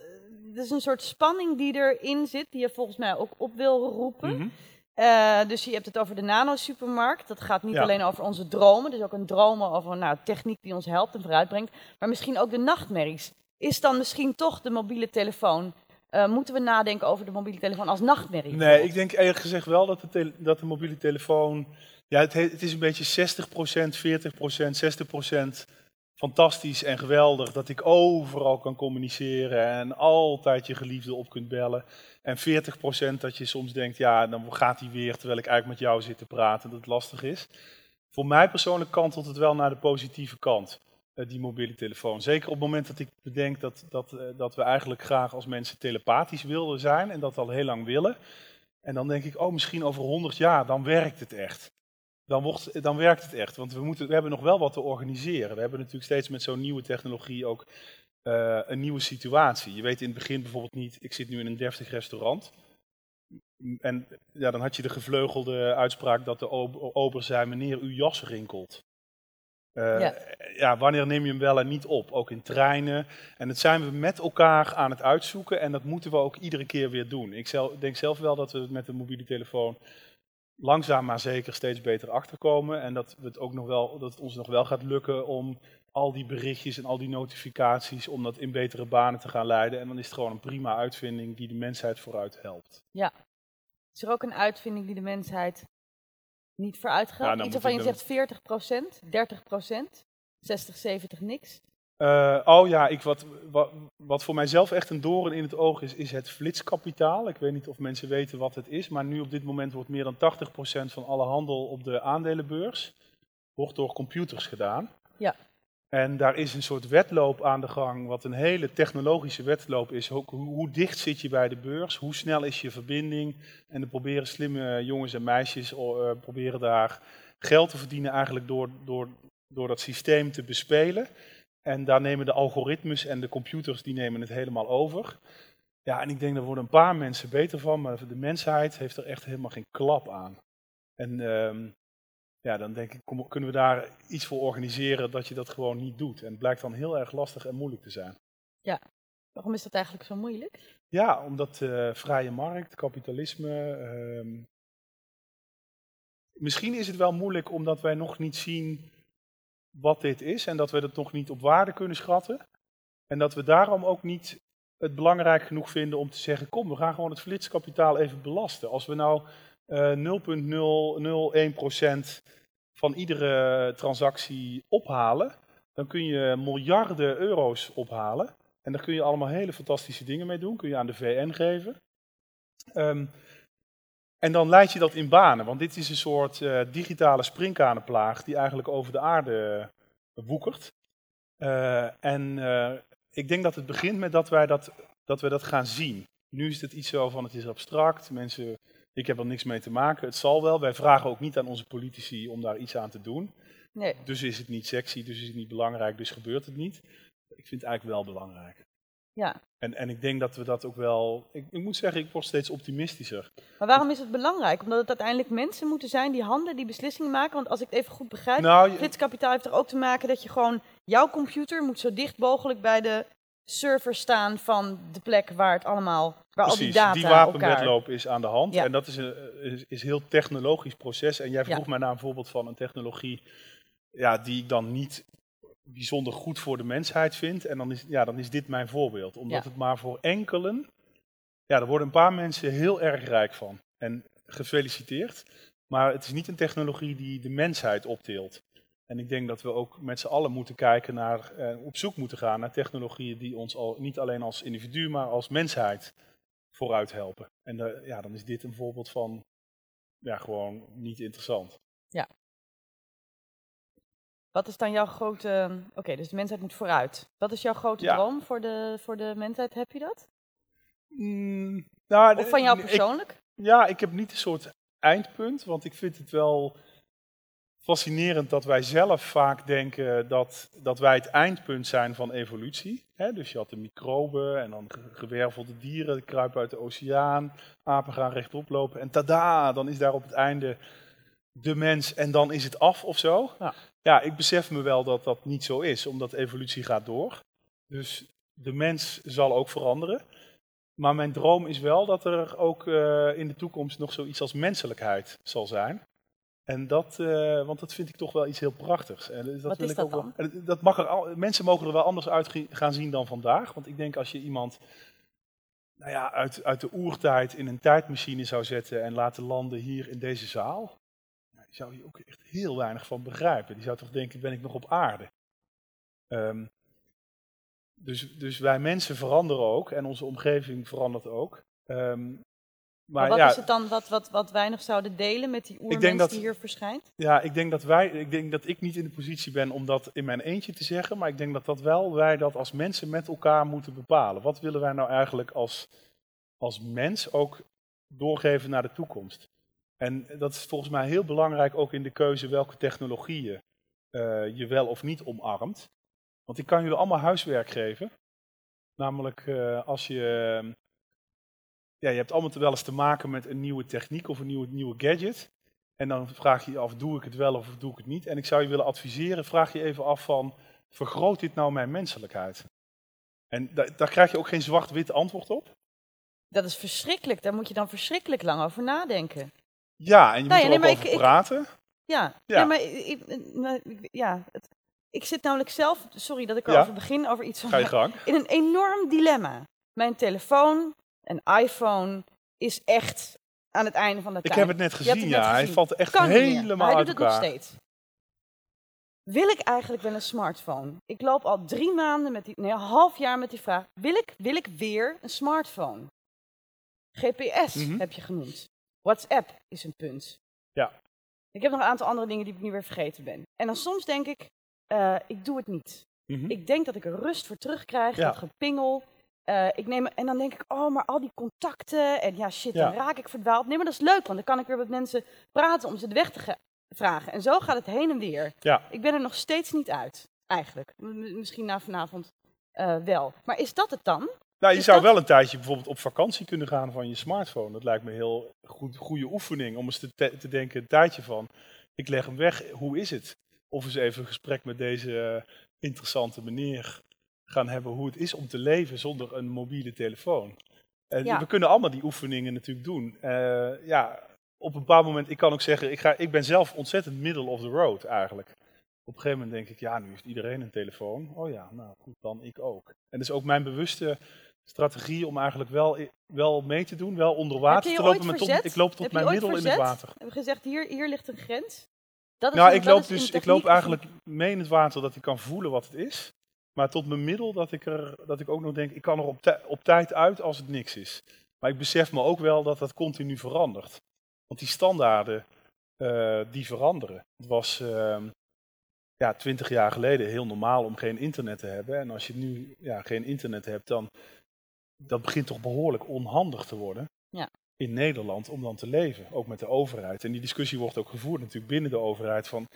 dat is een soort spanning die erin zit, die je volgens mij ook op wil roepen. Mhm. Eh, dus je hebt het over de nano-supermarkt. Dat gaat niet Ja. alleen over onze dromen, dus ook een dromen over nou, techniek die ons helpt en vooruitbrengt. Maar misschien ook de nachtmerries. Is dan misschien toch de mobiele telefoon, eh, moeten we nadenken over de mobiele telefoon als nachtmerrie? Nee, ik denk eerlijk gezegd wel dat de, dat de mobiele telefoon. Ja, het, he- het is een beetje 60%, 40%, 60% fantastisch en geweldig. Dat ik overal kan communiceren en altijd je geliefde op kunt bellen. En 40% dat je soms denkt, ja, dan gaat hij weer terwijl ik eigenlijk met jou zit te praten, dat lastig is. Voor mij persoonlijk kantelt het wel naar de positieve kant, eh, die mobiele telefoon. Zeker op het moment dat ik bedenk dat, dat, eh, dat we eigenlijk graag als mensen telepathisch wilden zijn en dat al heel lang willen. En dan denk ik, oh, misschien over 100 jaar, dan werkt het echt. Dan, wordt, dan werkt het echt, want we, moeten, we hebben nog wel wat te organiseren. We hebben natuurlijk steeds met zo'n nieuwe technologie ook eh, een nieuwe situatie. Je weet in het begin bijvoorbeeld niet, ik zit nu in een deftig restaurant. En ja, dan had je de gevleugelde uitspraak dat de ob- ober zei, meneer, uw jas rinkelt. Eh, Ja. ja, wanneer neem je hem wel en niet op? Ook in treinen. En dat zijn we met elkaar aan het uitzoeken en dat moeten we ook iedere keer weer doen. Ik zelf, denk zelf wel dat we met de mobiele telefoon langzaam maar zeker steeds beter achterkomen. En dat, we het ook nog wel, dat het ons nog wel gaat lukken om al die berichtjes en al die notificaties, om dat in betere banen te gaan leiden. En dan is het gewoon een prima uitvinding die de mensheid vooruit helpt. Is er ook een uitvinding die de mensheid niet vooruit gaat? Ja, Iets waarvan je zegt 40%, 30%, 60, 70 niks? Eh, oh ja, ik, wat, wat, wat voor mijzelf echt een doorn in het oog is, is het flitskapitaal. Ik weet niet of mensen weten wat het is, maar nu op dit moment wordt meer dan 80% van alle handel op de aandelenbeurs wordt door computers gedaan. Ja. En daar is een soort wedloop aan de gang, wat een hele technologische wedloop is. Ook hoe, hoe dicht zit je bij de beurs? Hoe snel is je verbinding? En dan proberen slimme jongens en meisjes eh, proberen daar geld te verdienen eigenlijk door, door, door dat systeem te bespelen. En daar nemen de algoritmes en de computers die nemen het helemaal over. Ja, en ik denk daar worden een paar mensen beter van, maar de mensheid heeft er echt helemaal geen klap aan. En ehm, ja, dan denk ik, kom- kunnen we daar iets voor organiseren dat je dat gewoon niet doet. En het blijkt dan heel erg lastig en moeilijk te zijn. Waarom is dat eigenlijk zo moeilijk? Ja, omdat eh, vrije markt, kapitalisme. ehm, misschien is het wel moeilijk omdat wij nog niet zien wat dit is en dat we het nog niet op waarde kunnen schatten. En dat we daarom ook niet het belangrijk genoeg vinden om te zeggen, kom, we gaan gewoon het flitskapitaal even belasten. Als we nou eh 0,001% van iedere transactie ophalen, dan kun je miljarden euro's ophalen. En daar kun je allemaal hele fantastische dingen mee doen. Kun je aan de VN geven. Ehm, en dan leid je dat in banen. Want dit is een soort eh, digitale springkanenplaag die eigenlijk over de aarde woekert. Eh, en eh, ik denk dat het begint met dat wij dat, dat we dat gaan zien. Nu is het iets zo van het is abstract. Mensen, ik heb er niks mee te maken. Het zal wel. Wij vragen ook niet aan onze politici om daar iets aan te doen. Nee. Dus is het niet sexy, dus is het niet belangrijk, dus gebeurt het niet. Ik vind het eigenlijk wel belangrijk. Ja. En, en ik denk dat we dat ook wel. Ik, ik moet zeggen, ik word steeds optimistischer. Maar waarom is het belangrijk? Omdat het uiteindelijk mensen moeten zijn die handelen, die beslissingen maken. Want als ik het even goed begrijp, Nou, flitskapitaal heeft er ook te maken dat je gewoon... Jouw computer moet zo dicht mogelijk bij de server staan van de plek waar het allemaal... Waar al die precies, data die elkaar... wapenwedloop is aan de hand. Ja. En dat is een is, is heel technologisch proces. En jij Ja. vroeg mij naar een voorbeeld van een technologie ja, die ik dan niet bijzonder goed voor de mensheid vind. En dan is, ja, dan is dit mijn voorbeeld. Omdat Ja. het maar voor enkelen. Ja, er worden een paar mensen heel erg rijk van. En gefeliciteerd. Maar het is niet een technologie die de mensheid optilt. En ik denk dat we ook met z'n allen moeten kijken naar, eh, op zoek moeten gaan naar technologieën die ons al niet alleen als individu, maar als mensheid vooruit helpen. En eh, ja, dan is dit een voorbeeld van, ja, gewoon niet interessant. Wat is dan jouw grote... Oké, dus de mensheid moet vooruit. Wat is jouw grote Ja. droom voor de, voor de mensheid? Heb je dat? Mm, nou, Of van jou ik- persoonlijk? Ja, ik heb niet een soort eindpunt, want ik vind het wel fascinerend dat wij zelf vaak denken dat, dat wij het eindpunt zijn van evolutie. Dus je had de microben en dan ge- gewervelde dieren, die kruipen uit de oceaan, apen gaan rechtop lopen en tada, dan is daar op het einde de mens en dan is het af of zo. Ja. ja, ik besef me wel dat dat niet zo is, omdat evolutie gaat door. Dus de mens zal ook veranderen. Maar mijn droom is wel dat er ook eh, in de toekomst nog zoiets als menselijkheid zal zijn. En dat, eh, want dat vind ik toch wel iets heel prachtigs. En dat Wat wil is ik dat ook dan? dat mag er al, mensen mogen er wel anders uit gaan zien dan vandaag. Want ik denk als je iemand nou ja, uit, uit de oertijd in een tijdmachine zou zetten en laten landen hier in deze zaal, die zou je ook echt heel weinig van begrijpen. Die zou toch denken, ben ik nog op aarde? Ehm, dus, dus wij mensen veranderen ook en onze omgeving verandert ook. Ehm, Maar maar wat ja, is het dan wat, wat, wat wij nog zouden delen met die oermens dat- die hier verschijnt? ja, ik denk dat wij, ik denk dat ik niet in de positie ben om dat in mijn eentje te zeggen, maar ik denk dat dat wel wij dat als mensen met elkaar moeten bepalen. Wat willen wij nou eigenlijk als, als mens ook doorgeven naar de toekomst? En dat is volgens mij heel belangrijk ook in de keuze welke technologieën eh, je wel of niet omarmt. Want ik kan jullie allemaal huiswerk geven. Namelijk eh, als je ja, je hebt allemaal wel eens te maken met een nieuwe techniek of een nieuwe, nieuwe gadget. En dan vraag je je af, doe ik het wel of doe ik het niet? En ik zou je willen adviseren, vraag je even af van, vergroot dit nou mijn menselijkheid? En da- daar krijg je ook geen zwart-wit antwoord op. Dat is verschrikkelijk. Daar moet je dan verschrikkelijk lang over nadenken. Ja, en je Nou moet ja, er nee, ook over ik- ik- praten. Ja, Ja. ja. maar, ik, ik- ik- ja, het, ik zit namelijk zelf, sorry dat ik Ja. erover begin, over iets van Ga je gang. in een enorm dilemma. Mijn telefoon, een iPhone, is echt aan het einde van de Ik tijd. heb het net gezien, het net ja. Hij valt echt Kan helemaal hij uit doet het nog steeds. Wil ik eigenlijk wel een smartphone? Ik loop al drie maanden met die, nee, een half jaar met die vraag. Wil ik, wil ik weer een smartphone? GPS Mhm. heb je genoemd. WhatsApp is een punt. Ja. Ik heb nog een aantal andere dingen die ik nu weer vergeten ben. En dan soms denk ik, eh, ik doe het niet. Mhm. Ik denk dat ik er rust voor terugkrijg, Ja. dat gepingel. Eh, ik neem, en dan denk ik, oh, maar al die contacten en ja, shit, dan raak ik verdwaald. Nee, maar dat is leuk, want dan kan ik weer met mensen praten om ze de weg te ge- vragen. En zo gaat het heen en weer. Ja. Ik ben er nog steeds niet uit, eigenlijk. M- misschien na vanavond eh, wel. Maar is dat het dan? Nou, je Is zou dat- wel een tijdje bijvoorbeeld op vakantie kunnen gaan van je smartphone. Dat lijkt me een heel goed, goede oefening om eens te, te, te denken, een tijdje van, ik leg hem weg, hoe is het? Of eens even een gesprek met deze eh, interessante meneer gaan hebben hoe het is om te leven zonder een mobiele telefoon. En Ja. we kunnen allemaal die oefeningen natuurlijk doen. Eh, ja, op een bepaald moment, ik kan ook zeggen, ik, ga, ik ben zelf ontzettend middle of the road eigenlijk. Op een gegeven moment denk ik, ja, nu heeft iedereen een telefoon. Oh ja, nou goed, dan ik ook. En dat is ook mijn bewuste strategie om eigenlijk wel, wel mee te doen, wel onder water je te je lopen. Maar tot, ik loop Heb tot je mijn middel in het water. Hebben we gezegd, hier, hier ligt een grens. Dat is Nou, in- ik dat loop is dus ik loop eigenlijk mee in het water dat ik kan voelen wat het is. Maar tot mijn middel dat ik, er, dat ik ook nog denk, ik kan er op, tij- op tijd uit als het niks is. Maar ik besef me ook wel dat dat continu verandert. Want die standaarden, eh, die veranderen. Het was ehm, ja, twintig jaar geleden heel normaal om geen internet te hebben. En als je nu ja, geen internet hebt, dan dat begint toch behoorlijk onhandig te worden. Ja. In Nederland om dan te leven, ook met de overheid. En die discussie wordt ook gevoerd natuurlijk binnen de overheid van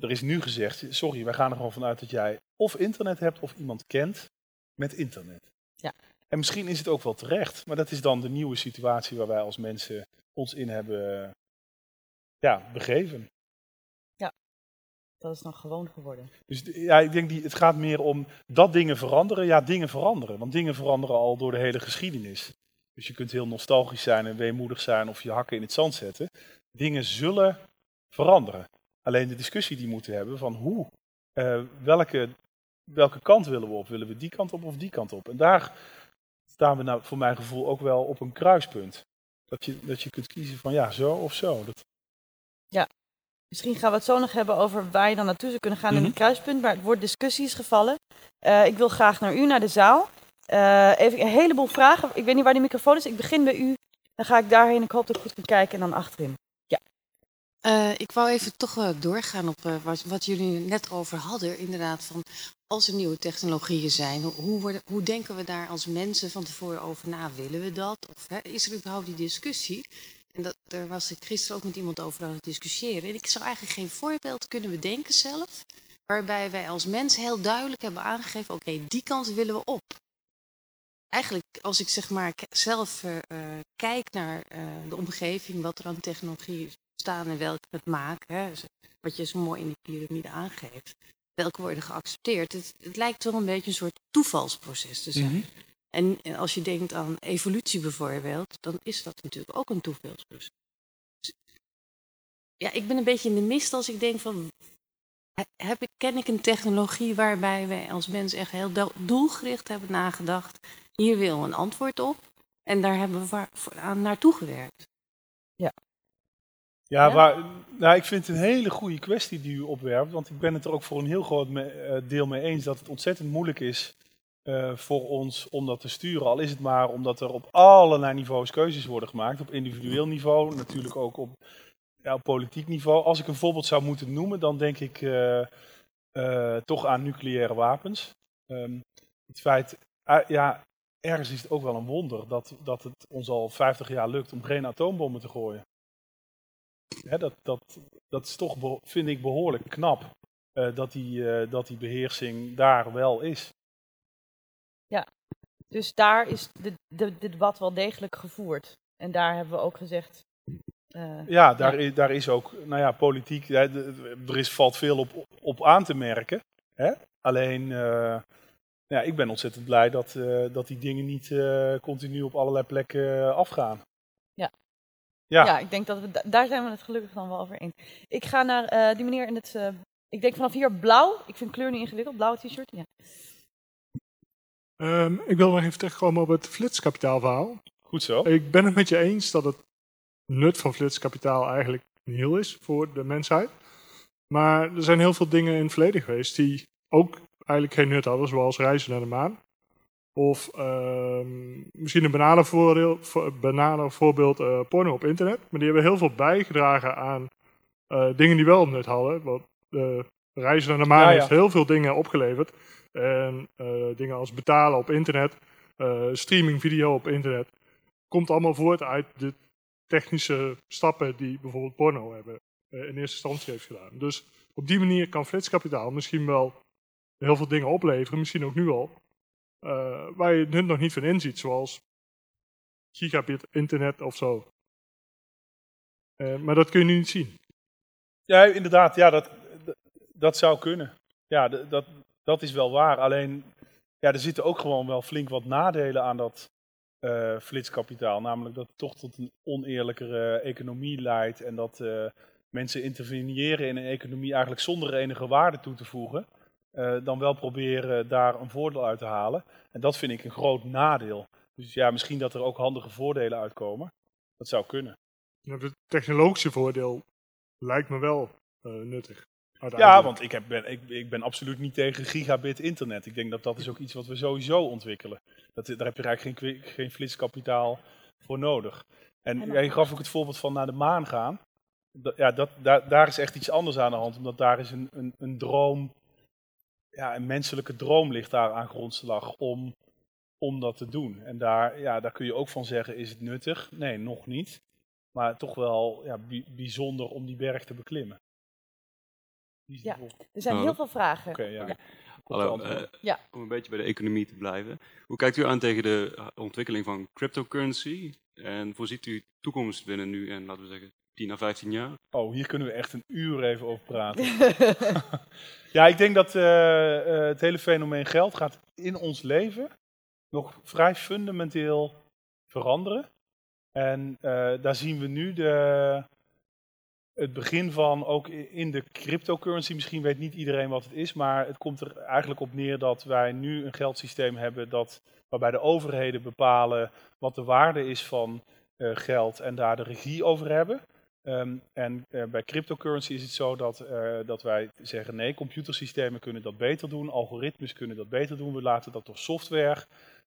er is nu gezegd, sorry, wij gaan er gewoon vanuit dat jij of internet hebt of iemand kent met internet. Ja. En misschien is het ook wel terecht, maar dat is dan de nieuwe situatie waar wij als mensen ons in hebben ja, begeven. Dat is dan gewoon geworden. Dus ja, ik denk die, het gaat meer om dat dingen veranderen. Ja, dingen veranderen. Want dingen veranderen al door de hele geschiedenis. Dus je kunt heel nostalgisch zijn en weemoedig zijn of je hakken in het zand zetten. Dingen zullen veranderen. Alleen de discussie die we moeten hebben van hoe, eh, welke, welke kant willen we op? Willen we die kant op of die kant op? En daar staan we nou voor mijn gevoel ook wel op een kruispunt. Dat je, dat je kunt kiezen van ja, zo of zo. Dat, Misschien gaan we het zo nog hebben over waar je dan naartoe zou kunnen gaan in Mhm. het kruispunt. Maar het woord discussie is gevallen. Eh, ik wil graag naar u, naar de zaal. Eh, even een heleboel vragen. Ik weet niet waar die microfoon is. Ik begin bij u. Dan ga ik daarheen. Ik hoop dat ik goed kan kijken. En dan achterin. Eh, ik wou even toch eh, doorgaan op eh, wat, wat jullie net over hadden. Inderdaad, van als er nieuwe technologieën zijn, hoe, hoe, worden, hoe denken we daar als mensen van tevoren over na? Willen we dat? Of hè, is er überhaupt die discussie? En daar was ik gisteren ook met iemand over aan het discussiëren. En ik zou eigenlijk geen voorbeeld kunnen bedenken zelf, waarbij wij als mens heel duidelijk hebben aangegeven, oké, die kant willen we op. Eigenlijk, als ik zeg maar zelf eh, eh, kijk naar eh, de omgeving, wat er aan technologie staan en welke het maken, hè, z- wat je zo mooi in die piramide aangeeft, welke worden geaccepteerd. Het, lijkt wel een beetje een soort toevalsproces te zijn. En, en als je denkt aan evolutie bijvoorbeeld, dan is dat natuurlijk ook een toevalsproces. Dus, ja, ik ben een beetje in de mist als ik denk van, he- heb ik, ken ik een technologie waarbij wij als mens echt heel do- doelgericht hebben nagedacht, hier wil een antwoord op, en daar hebben we aan naartoe gewerkt. Ja, Ja? Waar, nou, ik vind het een hele goede kwestie die u opwerpt. Want ik ben het er ook voor een heel groot eh, deel mee eens dat het ontzettend moeilijk is eh, voor ons om dat te sturen. Al is het maar omdat er op allerlei niveaus keuzes worden gemaakt. Op individueel niveau, natuurlijk ook op, ja, politiek niveau. Als ik een voorbeeld zou moeten noemen, dan denk ik eh, eh, toch aan nucleaire wapens. Ehm, het feit, ah, ja, ergens is het ook wel een wonder dat, dat het ons al 50 jaar lukt om geen atoombommen te gooien. Dat, dat, dat is toch, vind ik, behoorlijk knap. dat, die, dat die beheersing daar wel is. Dus daar is de, de, de debat wel degelijk gevoerd. En daar hebben we ook gezegd. eh, Ja, daar, Is, daar is ook, nou ja, politiek, er is, valt veel op, op aan te merken. Hè? Alleen, eh, ja, ik ben ontzettend blij dat, eh, dat die dingen niet continu op allerlei plekken afgaan. Ja. Ja. ja. ik denk dat we da- daar zijn we het gelukkig dan wel over eens. Ik ga naar die meneer in het. ik denk vanaf hier blauw. Ik vind kleur niet ingewikkeld. Blauwe t-shirt. Ja. Ehm, ik wil nog even terugkomen op het flitskapitaalverhaal. Goed zo. Ik ben het met je eens dat het nut van flitskapitaal eigenlijk nihil is voor de mensheid. Maar er zijn heel veel dingen in het verleden geweest die ook eigenlijk geen nut hadden, zoals reizen naar de maan. Of ehm, misschien een banale, voordeel, vo- banale voorbeeld eh, porno op internet. Maar die hebben heel veel bijgedragen aan eh, dingen die wel nut hadden. Want eh, reizen naar de maan Ja, ja. heeft heel veel dingen opgeleverd. En eh, dingen als betalen op internet, eh, streaming video op internet. Komt allemaal voort uit de technische stappen die bijvoorbeeld porno hebben, eh, in eerste instantie heeft gedaan. Dus op die manier kan flitskapitaal misschien wel heel veel dingen opleveren, misschien ook nu al, waar je het nog niet van inziet, zoals gigabit internet of zo. Maar dat kun je nu niet zien. Ja, inderdaad, ja, dat, dat, dat zou kunnen. Ja, dat, dat is wel waar. Alleen, ja, er zitten ook gewoon wel flink wat nadelen aan dat eh, flitskapitaal. Namelijk dat het toch tot een oneerlijkere economie leidt en dat, eh, mensen interveneren in een economie eigenlijk zonder enige waarde toe te voegen, eh, dan wel proberen daar een voordeel uit te halen. En dat vind ik een groot nadeel. Dus ja, misschien dat er ook handige voordelen uitkomen. Dat zou kunnen. Het technologische voordeel lijkt me wel eh, nuttig. Ja, want ik, heb, ben, ik, ik ben absoluut niet tegen gigabit internet. Ik denk dat dat is ook iets wat we sowieso ontwikkelen. Dat, daar heb je eigenlijk geen, geen flitskapitaal voor nodig. En jij gaf ook het voorbeeld van naar de maan gaan. Dat, ja, dat, daar, daar is echt iets anders aan de hand. Omdat daar is een, een, een droom, ja, een menselijke droom ligt daar aan grondslag om, om dat te doen. En daar, ja, daar kun je ook van zeggen, is het nuttig? Nee, nog niet. Maar toch wel ja, bi- bijzonder om die berg te beklimmen. Ja. Er zijn Oh. heel veel vragen. Oké, ja. Ja. Hallo, eh, Ja. om een beetje bij de economie te blijven. Hoe kijkt u aan tegen de eh, ontwikkeling van cryptocurrency? En voorziet u toekomst binnen nu en laten we zeggen 10 à 15 jaar? Oh, hier kunnen we echt een uur even over praten. ja, ik denk dat eh, eh, het hele fenomeen geld gaat in ons leven nog vrij fundamenteel veranderen. En eh, daar zien we nu de, het begin van, ook in de cryptocurrency. Misschien weet niet iedereen wat het is, maar het komt er eigenlijk op neer dat wij nu een geldsysteem hebben dat, waarbij de overheden bepalen wat de waarde is van eh, geld en daar de regie over hebben. Ehm, en eh, bij cryptocurrency is het zo dat, eh, dat wij zeggen nee, computersystemen kunnen dat beter doen, algoritmes kunnen dat beter doen, we laten dat door software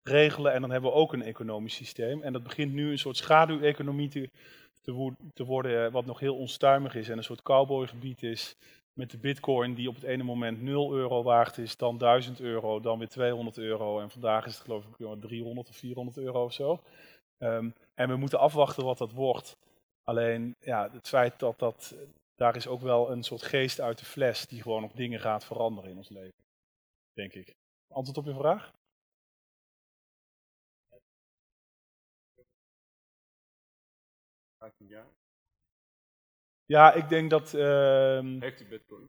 regelen en dan hebben we ook een economisch systeem. En dat begint nu een soort schaduweconomie te, te, te worden, eh, wat nog heel onstuimig is en een soort cowboygebied is met de bitcoin die op het ene moment 0 euro waard is, dan 1000 euro, dan weer 200 euro en vandaag is het geloof ik weer 300 of 400 euro of zo. Ehm, en we moeten afwachten wat dat wordt. Alleen ja, het feit dat dat, daar is ook wel een soort geest uit de fles die gewoon nog dingen gaat veranderen in ons leven. Denk ik. Antwoord op je vraag? Ja, ik denk dat. ehm, Heeft u bitcoin?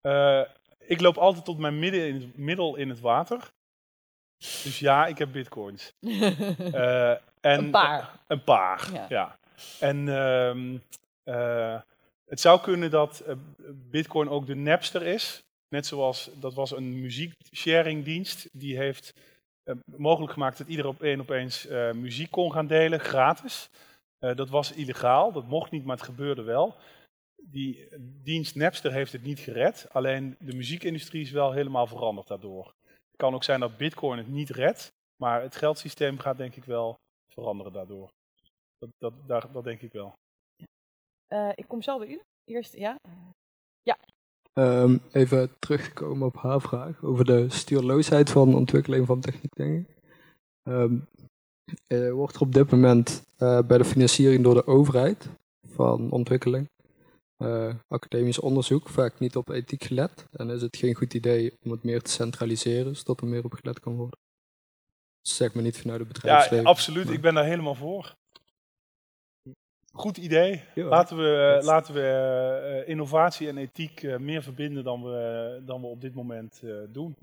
eh, ik loop altijd tot mijn midden in het, middel in het water. Dus ja, ik heb bitcoins. Eh, en, Een paar. Een paar, Ja. ja. En ehm, eh, het zou kunnen dat eh, Bitcoin ook de Napster is. Net zoals dat was een muzieksharingdienst. Die heeft eh, mogelijk gemaakt dat ieder op één opeens eh, muziek kon gaan delen, gratis. Eh, dat was illegaal, dat mocht niet, maar het gebeurde wel. Die dienst Napster heeft het niet gered. Alleen de muziekindustrie is wel helemaal veranderd daardoor. Het kan ook zijn dat Bitcoin het niet redt. Maar het geldsysteem gaat denk ik wel veranderen daardoor. Dat, dat, daar, dat denk ik wel. Eh, ik kom zo bij u. Eerst, ja. Ehm, even teruggekomen op haar vraag over de stuurloosheid van ontwikkeling van techniek, denk ik. Ehm, eh, wordt er op dit moment eh, bij de financiering door de overheid van ontwikkeling, eh, academisch onderzoek, vaak niet op ethiek gelet? En is het geen goed idee om het meer te centraliseren, zodat er meer op gelet kan worden? Zeg maar niet vanuit het Ja, bedrijfsleven. absoluut. maar- Ik ben daar helemaal voor. Goed idee. Ja. Laten we, laten we innovatie en ethiek meer verbinden dan we, dan we op dit moment doen.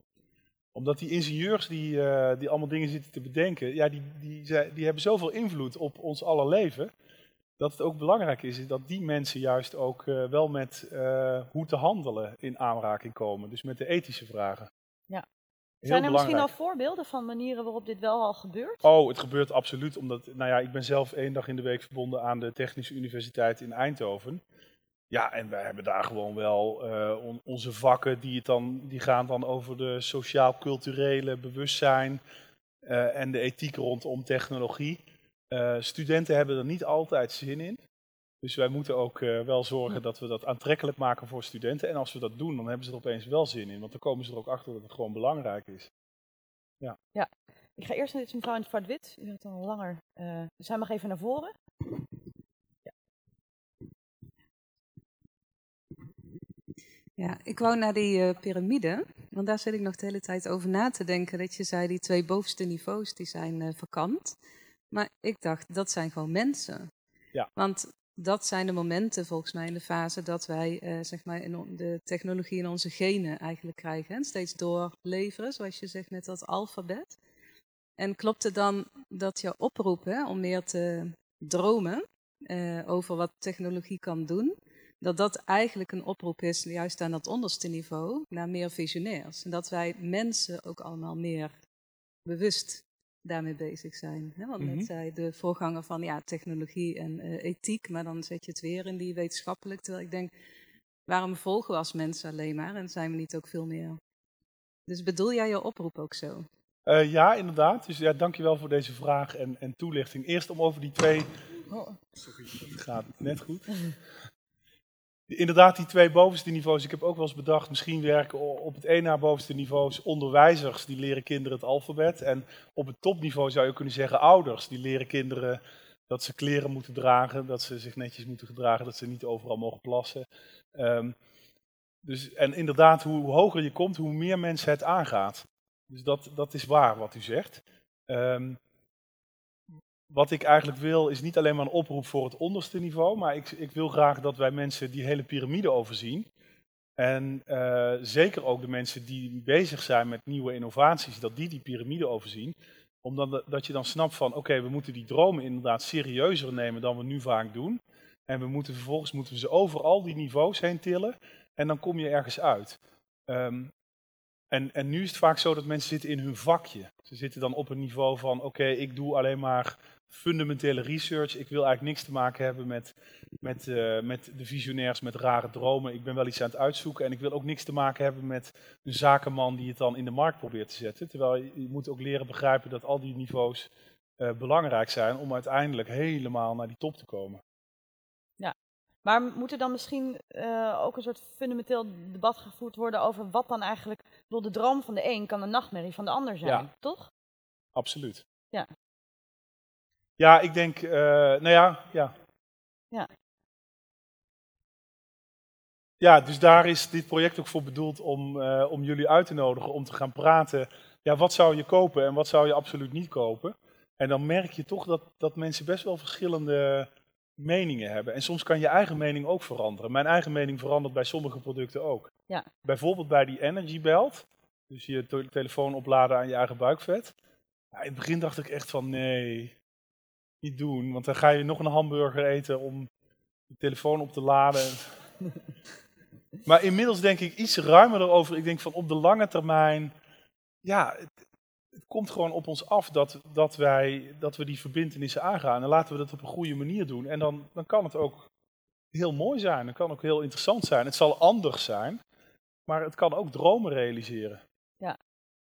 Omdat die ingenieurs die, eh, die allemaal dingen zitten te bedenken, ja, die, die, die hebben zoveel invloed op ons aller leven. Dat het ook belangrijk is dat die mensen juist ook eh, wel met eh, hoe te handelen in aanraking komen. Dus met de ethische vragen. Ja. Heel Zijn er misschien al voorbeelden van manieren waarop dit wel al gebeurt? Oh, het gebeurt absoluut. Omdat, nou ja, ik ben zelf één dag in de week verbonden aan de Technische Universiteit in Eindhoven. Ja, en wij hebben daar gewoon wel eh, on- onze vakken die, het dan, die gaan dan over de sociaal-culturele bewustzijn eh, en de ethiek rondom technologie. Eh, studenten hebben er niet altijd zin in. Dus wij moeten ook wel zorgen dat we dat aantrekkelijk maken voor studenten. En als we dat doen, dan hebben ze er opeens wel zin in. Want dan komen ze er ook achter dat het gewoon belangrijk is. Ik ga eerst naar deze mevrouw in het zwart-wit. U bent al langer. eh dus mag even naar voren. Ja, ik wou naar die eh, piramide, want daar zit ik nog de hele tijd over na te denken. Dat je zei, die twee bovenste niveaus, die zijn eh, vakant. Maar ik dacht, dat zijn gewoon mensen. Ja. Want dat zijn de momenten volgens mij in de fase dat wij eh, zeg maar in de technologie in onze genen eigenlijk krijgen. En steeds doorleveren, zoals je zegt met dat alfabet. En klopt het dan dat je oproep hè, om meer te dromen, over wat technologie kan doen, dat dat eigenlijk een oproep is, juist aan dat onderste niveau, naar meer visionairs. En dat wij mensen ook allemaal meer bewust daarmee bezig zijn. Hè? Want Mhm. net zei de voorganger van ja, technologie en eh, ethiek, maar dan zet je het weer in die wetenschappelijk. Terwijl ik denk, waarom volgen we als mensen alleen maar en zijn we niet ook veel meer? Dus bedoel jij je oproep ook zo? Eh, ja, inderdaad. Dus ja, dankjewel voor deze vraag en, en toelichting. Eerst om over die twee... Sorry, het gaat net goed. Inderdaad, die twee bovenste niveaus. Ik heb ook wel eens bedacht, misschien werken op het één na bovenste niveaus onderwijzers, die leren kinderen het alfabet. En op het topniveau zou je kunnen zeggen ouders, die leren kinderen dat ze kleren moeten dragen, dat ze zich netjes moeten gedragen, dat ze niet overal mogen plassen. Ehm, dus, en inderdaad, hoe hoger je komt, hoe meer mensen het aangaat. Dus dat, dat is waar wat u zegt. Ehm, wat ik eigenlijk wil, is niet alleen maar een oproep voor het onderste niveau, maar ik, ik wil graag dat wij mensen die hele piramide overzien. En eh, zeker ook de mensen die bezig zijn met nieuwe innovaties, dat die die piramide overzien. Omdat dat- je dan snapt van, oké, we moeten die dromen inderdaad serieuzer nemen dan we nu vaak doen. En we moeten vervolgens moeten we ze over al die niveaus heen tillen. En dan kom je ergens uit. Ehm, en, en nu is het vaak zo dat mensen zitten in hun vakje. Ze zitten dan op een niveau van, oké, ik doe alleen maar fundamentele research. Ik wil eigenlijk niks te maken hebben met, met, eh, met de visionairs met rare dromen. Ik ben wel iets aan het uitzoeken en ik wil ook niks te maken hebben met een zakenman die het dan in de markt probeert te zetten. Terwijl je, je moet ook leren begrijpen dat al die niveaus eh, belangrijk zijn om uiteindelijk helemaal naar die top te komen. Maar moet er dan misschien eh, ook een soort fundamenteel debat gevoerd worden over wat dan eigenlijk... Bedoel, de droom van de een kan de nachtmerrie van de ander zijn, Ja. toch? Absoluut. Ja. Ja, ik denk, eh, nou ja, ja. Ja. Ja, dus daar is dit project ook voor bedoeld om, eh, om jullie uit te nodigen om te gaan praten. Ja, wat zou je kopen en wat zou je absoluut niet kopen? En dan merk je toch dat, dat mensen best wel verschillende meningen hebben. En soms kan je eigen mening ook veranderen. Mijn eigen mening verandert bij sommige producten ook. Ja. Bijvoorbeeld bij die Energy Belt. Dus je te- telefoon opladen aan je eigen buikvet. Ja, in het begin dacht ik echt van nee, niet doen. Want dan ga je nog een hamburger eten om je telefoon op te laden. maar inmiddels denk ik iets ruimer erover. Ik denk van op de lange termijn, ja, het, het komt gewoon op ons af dat, dat, wij, dat we die verbindenissen aangaan. En laten we dat op een goede manier doen. En dan, dan kan het ook heel mooi zijn. Het kan ook heel interessant zijn. Het zal anders zijn. Maar het kan ook dromen realiseren.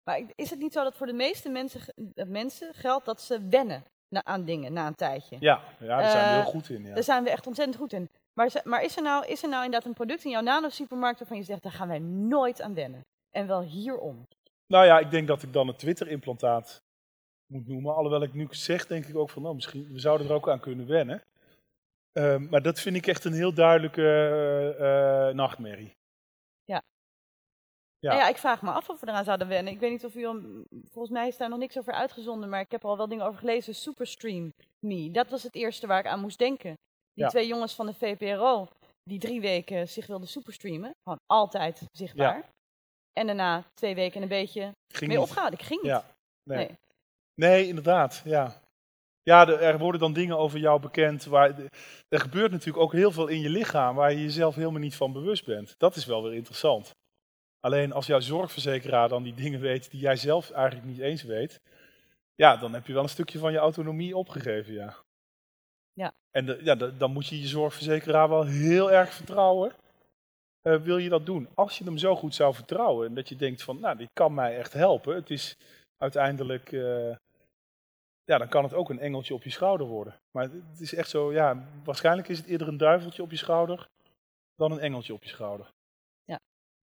Maar ik- is het niet zo dat voor de meeste mensen, mensen geldt dat ze wennen na, aan dingen na een tijdje? Ja, ja daar zijn we Eh, heel goed in. Ja. Daar zijn we echt ontzettend goed in. Maar, maar is, er nou, is er nou inderdaad een product in jouw nano-supermarkt waarvan je zegt, daar gaan wij nooit aan wennen? En wel hierom. Nou ja, ik denk dat ik dan het Twitter-implantaat moet noemen. Alhoewel ik nu zeg, denk ik ook van, nou, misschien we zouden er ook aan kunnen wennen. Ehm, maar dat vind ik echt een heel duidelijke eh, eh, nachtmerrie. Ja. Ja. Nou ja, ik vraag me af of we eraan zouden wennen. Ik weet niet of u, al- volgens mij is daar nog niks over uitgezonden, maar ik heb er al wel dingen over gelezen. Superstream Me, dat was het eerste waar ik aan moest denken. Die Ja. twee jongens van de VPRO, die drie weken zich wilden superstreamen. Gewoon altijd zichtbaar. En daarna twee weken een beetje Ging mee opgehouden. Ik ging niet. Ja, nee. Nee. nee. inderdaad. Ja, ja er, er worden dan dingen over jou bekend. Waar, er gebeurt natuurlijk ook heel veel in je lichaam waar je jezelf helemaal niet van bewust bent. Dat is wel weer interessant. Alleen als jouw zorgverzekeraar dan die dingen weet die jij zelf eigenlijk niet eens weet, ja, dan heb je wel een stukje van je autonomie opgegeven, ja. Ja. En de- ja, de- dan moet je je zorgverzekeraar wel heel erg vertrouwen. Eh, wil je dat doen? Als je hem zo goed zou vertrouwen en dat je denkt van, nou, dit kan mij echt helpen. Het is uiteindelijk, eh, ja, dan kan het ook een engeltje op je schouder worden. Maar het is echt zo, ja, waarschijnlijk is het eerder een duiveltje op je schouder dan een engeltje op je schouder.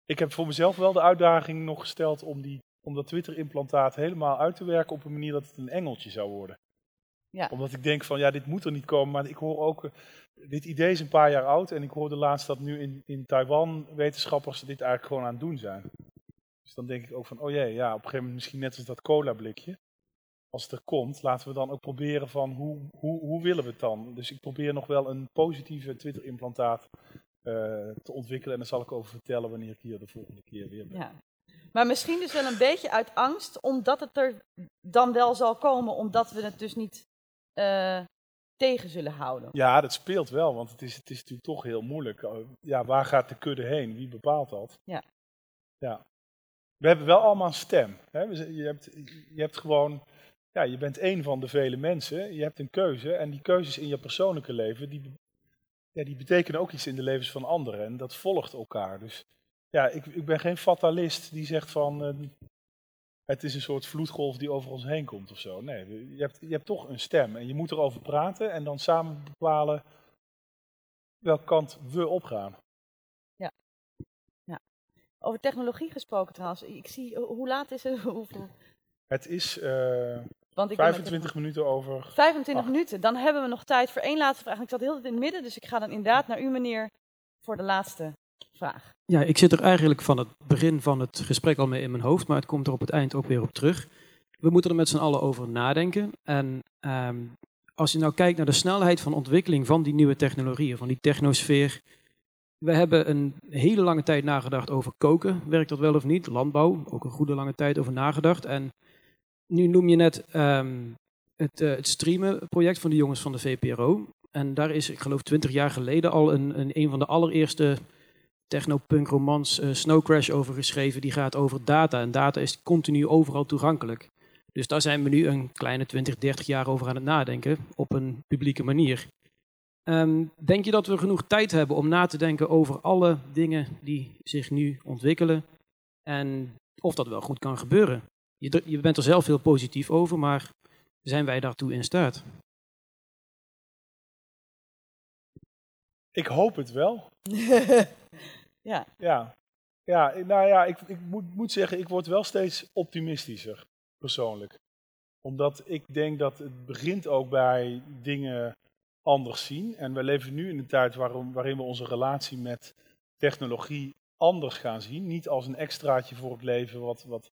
Ik heb voor mezelf wel de uitdaging nog gesteld om, die, om dat Twitter-implantaat helemaal uit te werken op een manier dat het een engeltje zou worden. Ja. Omdat ik denk van, ja, dit moet er niet komen. Maar ik hoor ook, eh, dit idee is een paar jaar oud. En ik hoorde laatst dat nu in, in Taiwan wetenschappers dit eigenlijk gewoon aan het doen zijn. Dus dan denk ik ook van, oh jee, ja, op een gegeven moment misschien net als dat cola blikje. Als het er komt, laten we dan ook proberen van, hoe, hoe, hoe willen we het dan? Dus ik probeer nog wel een positieve Twitter-implantaat te ontwikkelen. En daar zal ik over vertellen wanneer ik hier de volgende keer weer ben. Ja. Maar misschien dus wel een beetje uit angst, omdat het er dan wel zal komen, omdat we het dus niet eh, tegen zullen houden. Ja, dat speelt wel, want het is, het is natuurlijk toch heel moeilijk. Oh, Ja, waar gaat de kudde heen? Wie bepaalt dat? Ja. ja. We hebben wel allemaal een stem. Hè? Je, hebt, je hebt gewoon, ja, je bent één van de vele mensen. Je hebt een keuze en die keuzes in je persoonlijke leven, die, ja, die betekenen ook iets in de levens van anderen. En dat volgt elkaar. Dus ja, ik, ik ben geen fatalist die zegt van, eh, het is een soort vloedgolf die over ons heen komt of zo. Nee, je hebt, je hebt toch een stem en je moet erover praten en dan samen bepalen welke kant we opgaan. Over technologie gesproken trouwens. Ik zie, ho- hoe laat is het? Hoeveel? Het is eh, Want ik ben met 25 minuten over. 25 Acht. minuten. Dan hebben we nog tijd voor één laatste vraag. Ik zat heel in het midden, dus ik ga dan inderdaad naar u, meneer, voor de laatste vraag. Ja, ik zit er eigenlijk van het begin van het gesprek al mee in mijn hoofd, maar het komt er op het eind ook weer op terug. We moeten er met z'n allen over nadenken. En ehm, als je nou kijkt naar de snelheid van ontwikkeling van die nieuwe technologieën, van die technosfeer. We hebben een hele lange tijd nagedacht over koken. Werkt dat wel of niet? Landbouw, ook een goede lange tijd over nagedacht. En nu noem je net ehm, het, eh, het streamen project van de jongens van de VPRO. En daar is, ik geloof, twintig jaar geleden al een, een, van de allereerste technopunk romans eh, Snow Crash over geschreven. Die gaat over data. En data is continu overal toegankelijk. Dus daar zijn we nu een kleine 20, 30 jaar over aan het nadenken. Op een publieke manier. Ehm, denk je dat we genoeg tijd hebben om na te denken over alle dingen die zich nu ontwikkelen? En of dat wel goed kan gebeuren? Je, je bent er zelf heel positief over, maar zijn wij daartoe in staat? Ik hoop het wel. ja. Ja, ja nou ja, ik, ik moet, moet zeggen, ik word wel steeds optimistischer, persoonlijk. Omdat ik denk dat het begint ook bij dingen anders zien. En we leven nu in een tijd waarom, waarin we onze relatie met technologie anders gaan zien. Niet als een extraatje voor het leven wat, wat,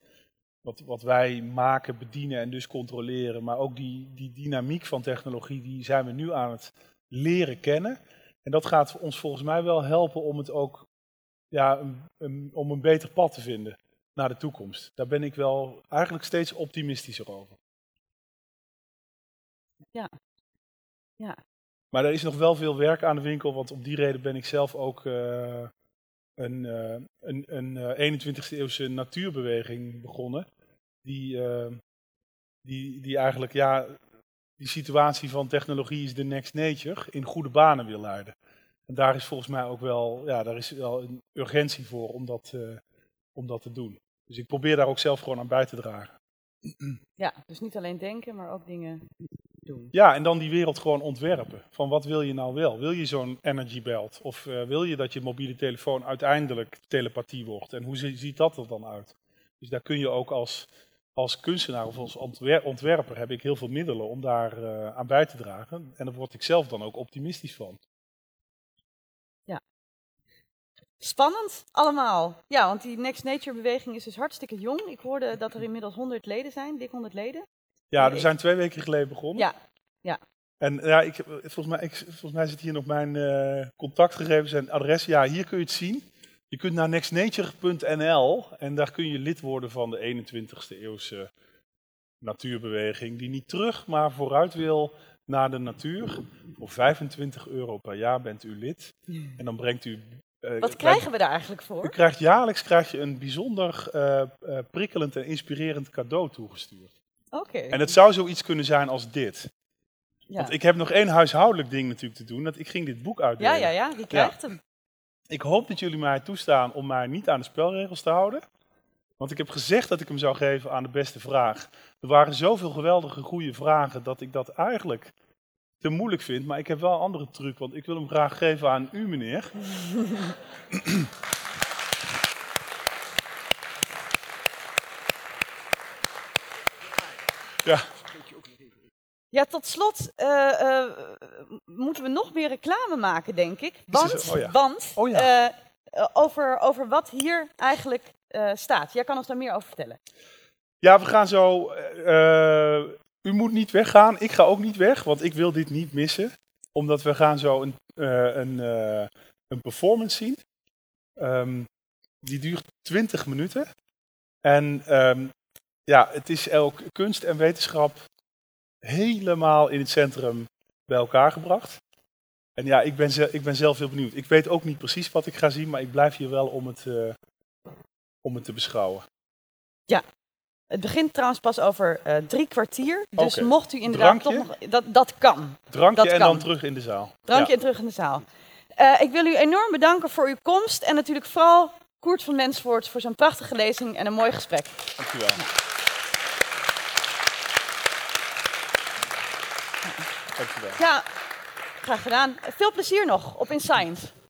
wat, wat wij maken, bedienen en dus controleren. Maar ook die, die dynamiek van technologie, die zijn we nu aan het leren kennen. En dat gaat ons volgens mij wel helpen om het ook ja, een, een- om een beter pad te vinden naar de toekomst. Daar ben ik wel eigenlijk steeds optimistischer over. Ja. Ja. Maar er is nog wel veel werk aan de winkel, want om die reden ben ik zelf ook eh, een, eh, een, een eh, 21e eeuwse natuurbeweging begonnen. Die, eh, die, die eigenlijk ja, die situatie van technologie is de next nature in goede banen wil leiden. En daar is volgens mij ook wel, ja, daar is wel een urgentie voor om dat, om dat te doen. Dus ik probeer daar ook zelf gewoon aan bij te dragen. ja, dus niet alleen denken, maar ook dingen doen. Ja, en dan die wereld gewoon ontwerpen. Van wat wil je nou wel? Wil je zo'n energy belt? Of eh, wil je dat je mobiele telefoon uiteindelijk telepathie wordt? En hoe zi- ziet dat er dan uit? Dus daar kun je ook als, als kunstenaar of als ontwer- ontwerper heb ik heel veel middelen om daar eh, aan bij te dragen. En daar word ik zelf dan ook optimistisch van. Ja. Spannend, allemaal. Ja, want die Next Nature beweging is dus hartstikke jong. Ik hoorde dat er inmiddels 100 leden zijn, dik 100 leden. Ja, Nee, we zijn twee weken geleden begonnen. Ja, ja. En ja, ik, volgens, mij, ik, volgens mij zit hier nog mijn eh, contactgegevens en adres. Ja, hier kun je het zien. Je kunt naar nextnature.nl en daar kun je lid worden van de 21ste eeuwse natuurbeweging. Die niet terug, maar vooruit wil naar de natuur. Voor 25 euro per jaar bent u lid. En dan brengt u... eh, Wat krijgen we daar eigenlijk U voor? krijgt jaarlijks krijg je een bijzonder eh, prikkelend en inspirerend cadeau toegestuurd. Oké. En het zou zoiets kunnen zijn als dit. Ja. Want ik heb nog één huishoudelijk ding natuurlijk te doen. Dat ik ging dit boek uitdelen. ja, ja, ja, wie krijgt hem? Ik hoop dat jullie mij toestaan om mij niet aan de spelregels te houden. Want ik heb gezegd dat ik hem zou geven aan de beste vraag. Er waren zoveel geweldige goede vragen dat ik dat eigenlijk te moeilijk vind. Maar ik heb wel een andere truc, want ik wil hem graag geven aan u, meneer. Ja, Ja, tot slot eh, eh, moeten we nog meer reclame maken, denk ik. Want, Oh ja. want Oh ja. eh, eh, over, over wat hier eigenlijk staat. Jij kan ons daar meer over vertellen. Ja, we gaan zo. u moet niet weggaan. Ik ga ook niet weg, want ik wil dit niet missen. Omdat we gaan zo een, een, een performance zien. Ehm, die duurt 20 minuten. En ehm, ja, het is ook kunst en wetenschap helemaal in het centrum bij elkaar gebracht. En ja, ik ben, ze- ik ben zelf heel benieuwd. Ik weet ook niet precies wat ik ga zien, maar ik blijf hier wel om het, eh, om het te beschouwen. Het begint trouwens pas over eh, drie kwartier. Dus mocht u inderdaad Drankje? toch nog... Dat, dat kan. Drankje Dat en kan. dan terug in de zaal. Drankje Ja. en terug in de zaal. Eh, ik wil u enorm bedanken voor uw komst. En natuurlijk vooral Koert van Mensvoort voor zo'n prachtige lezing en een mooi gesprek. Dankjewel. Dankjewel. Ja, graag gedaan. Veel plezier nog op In Science.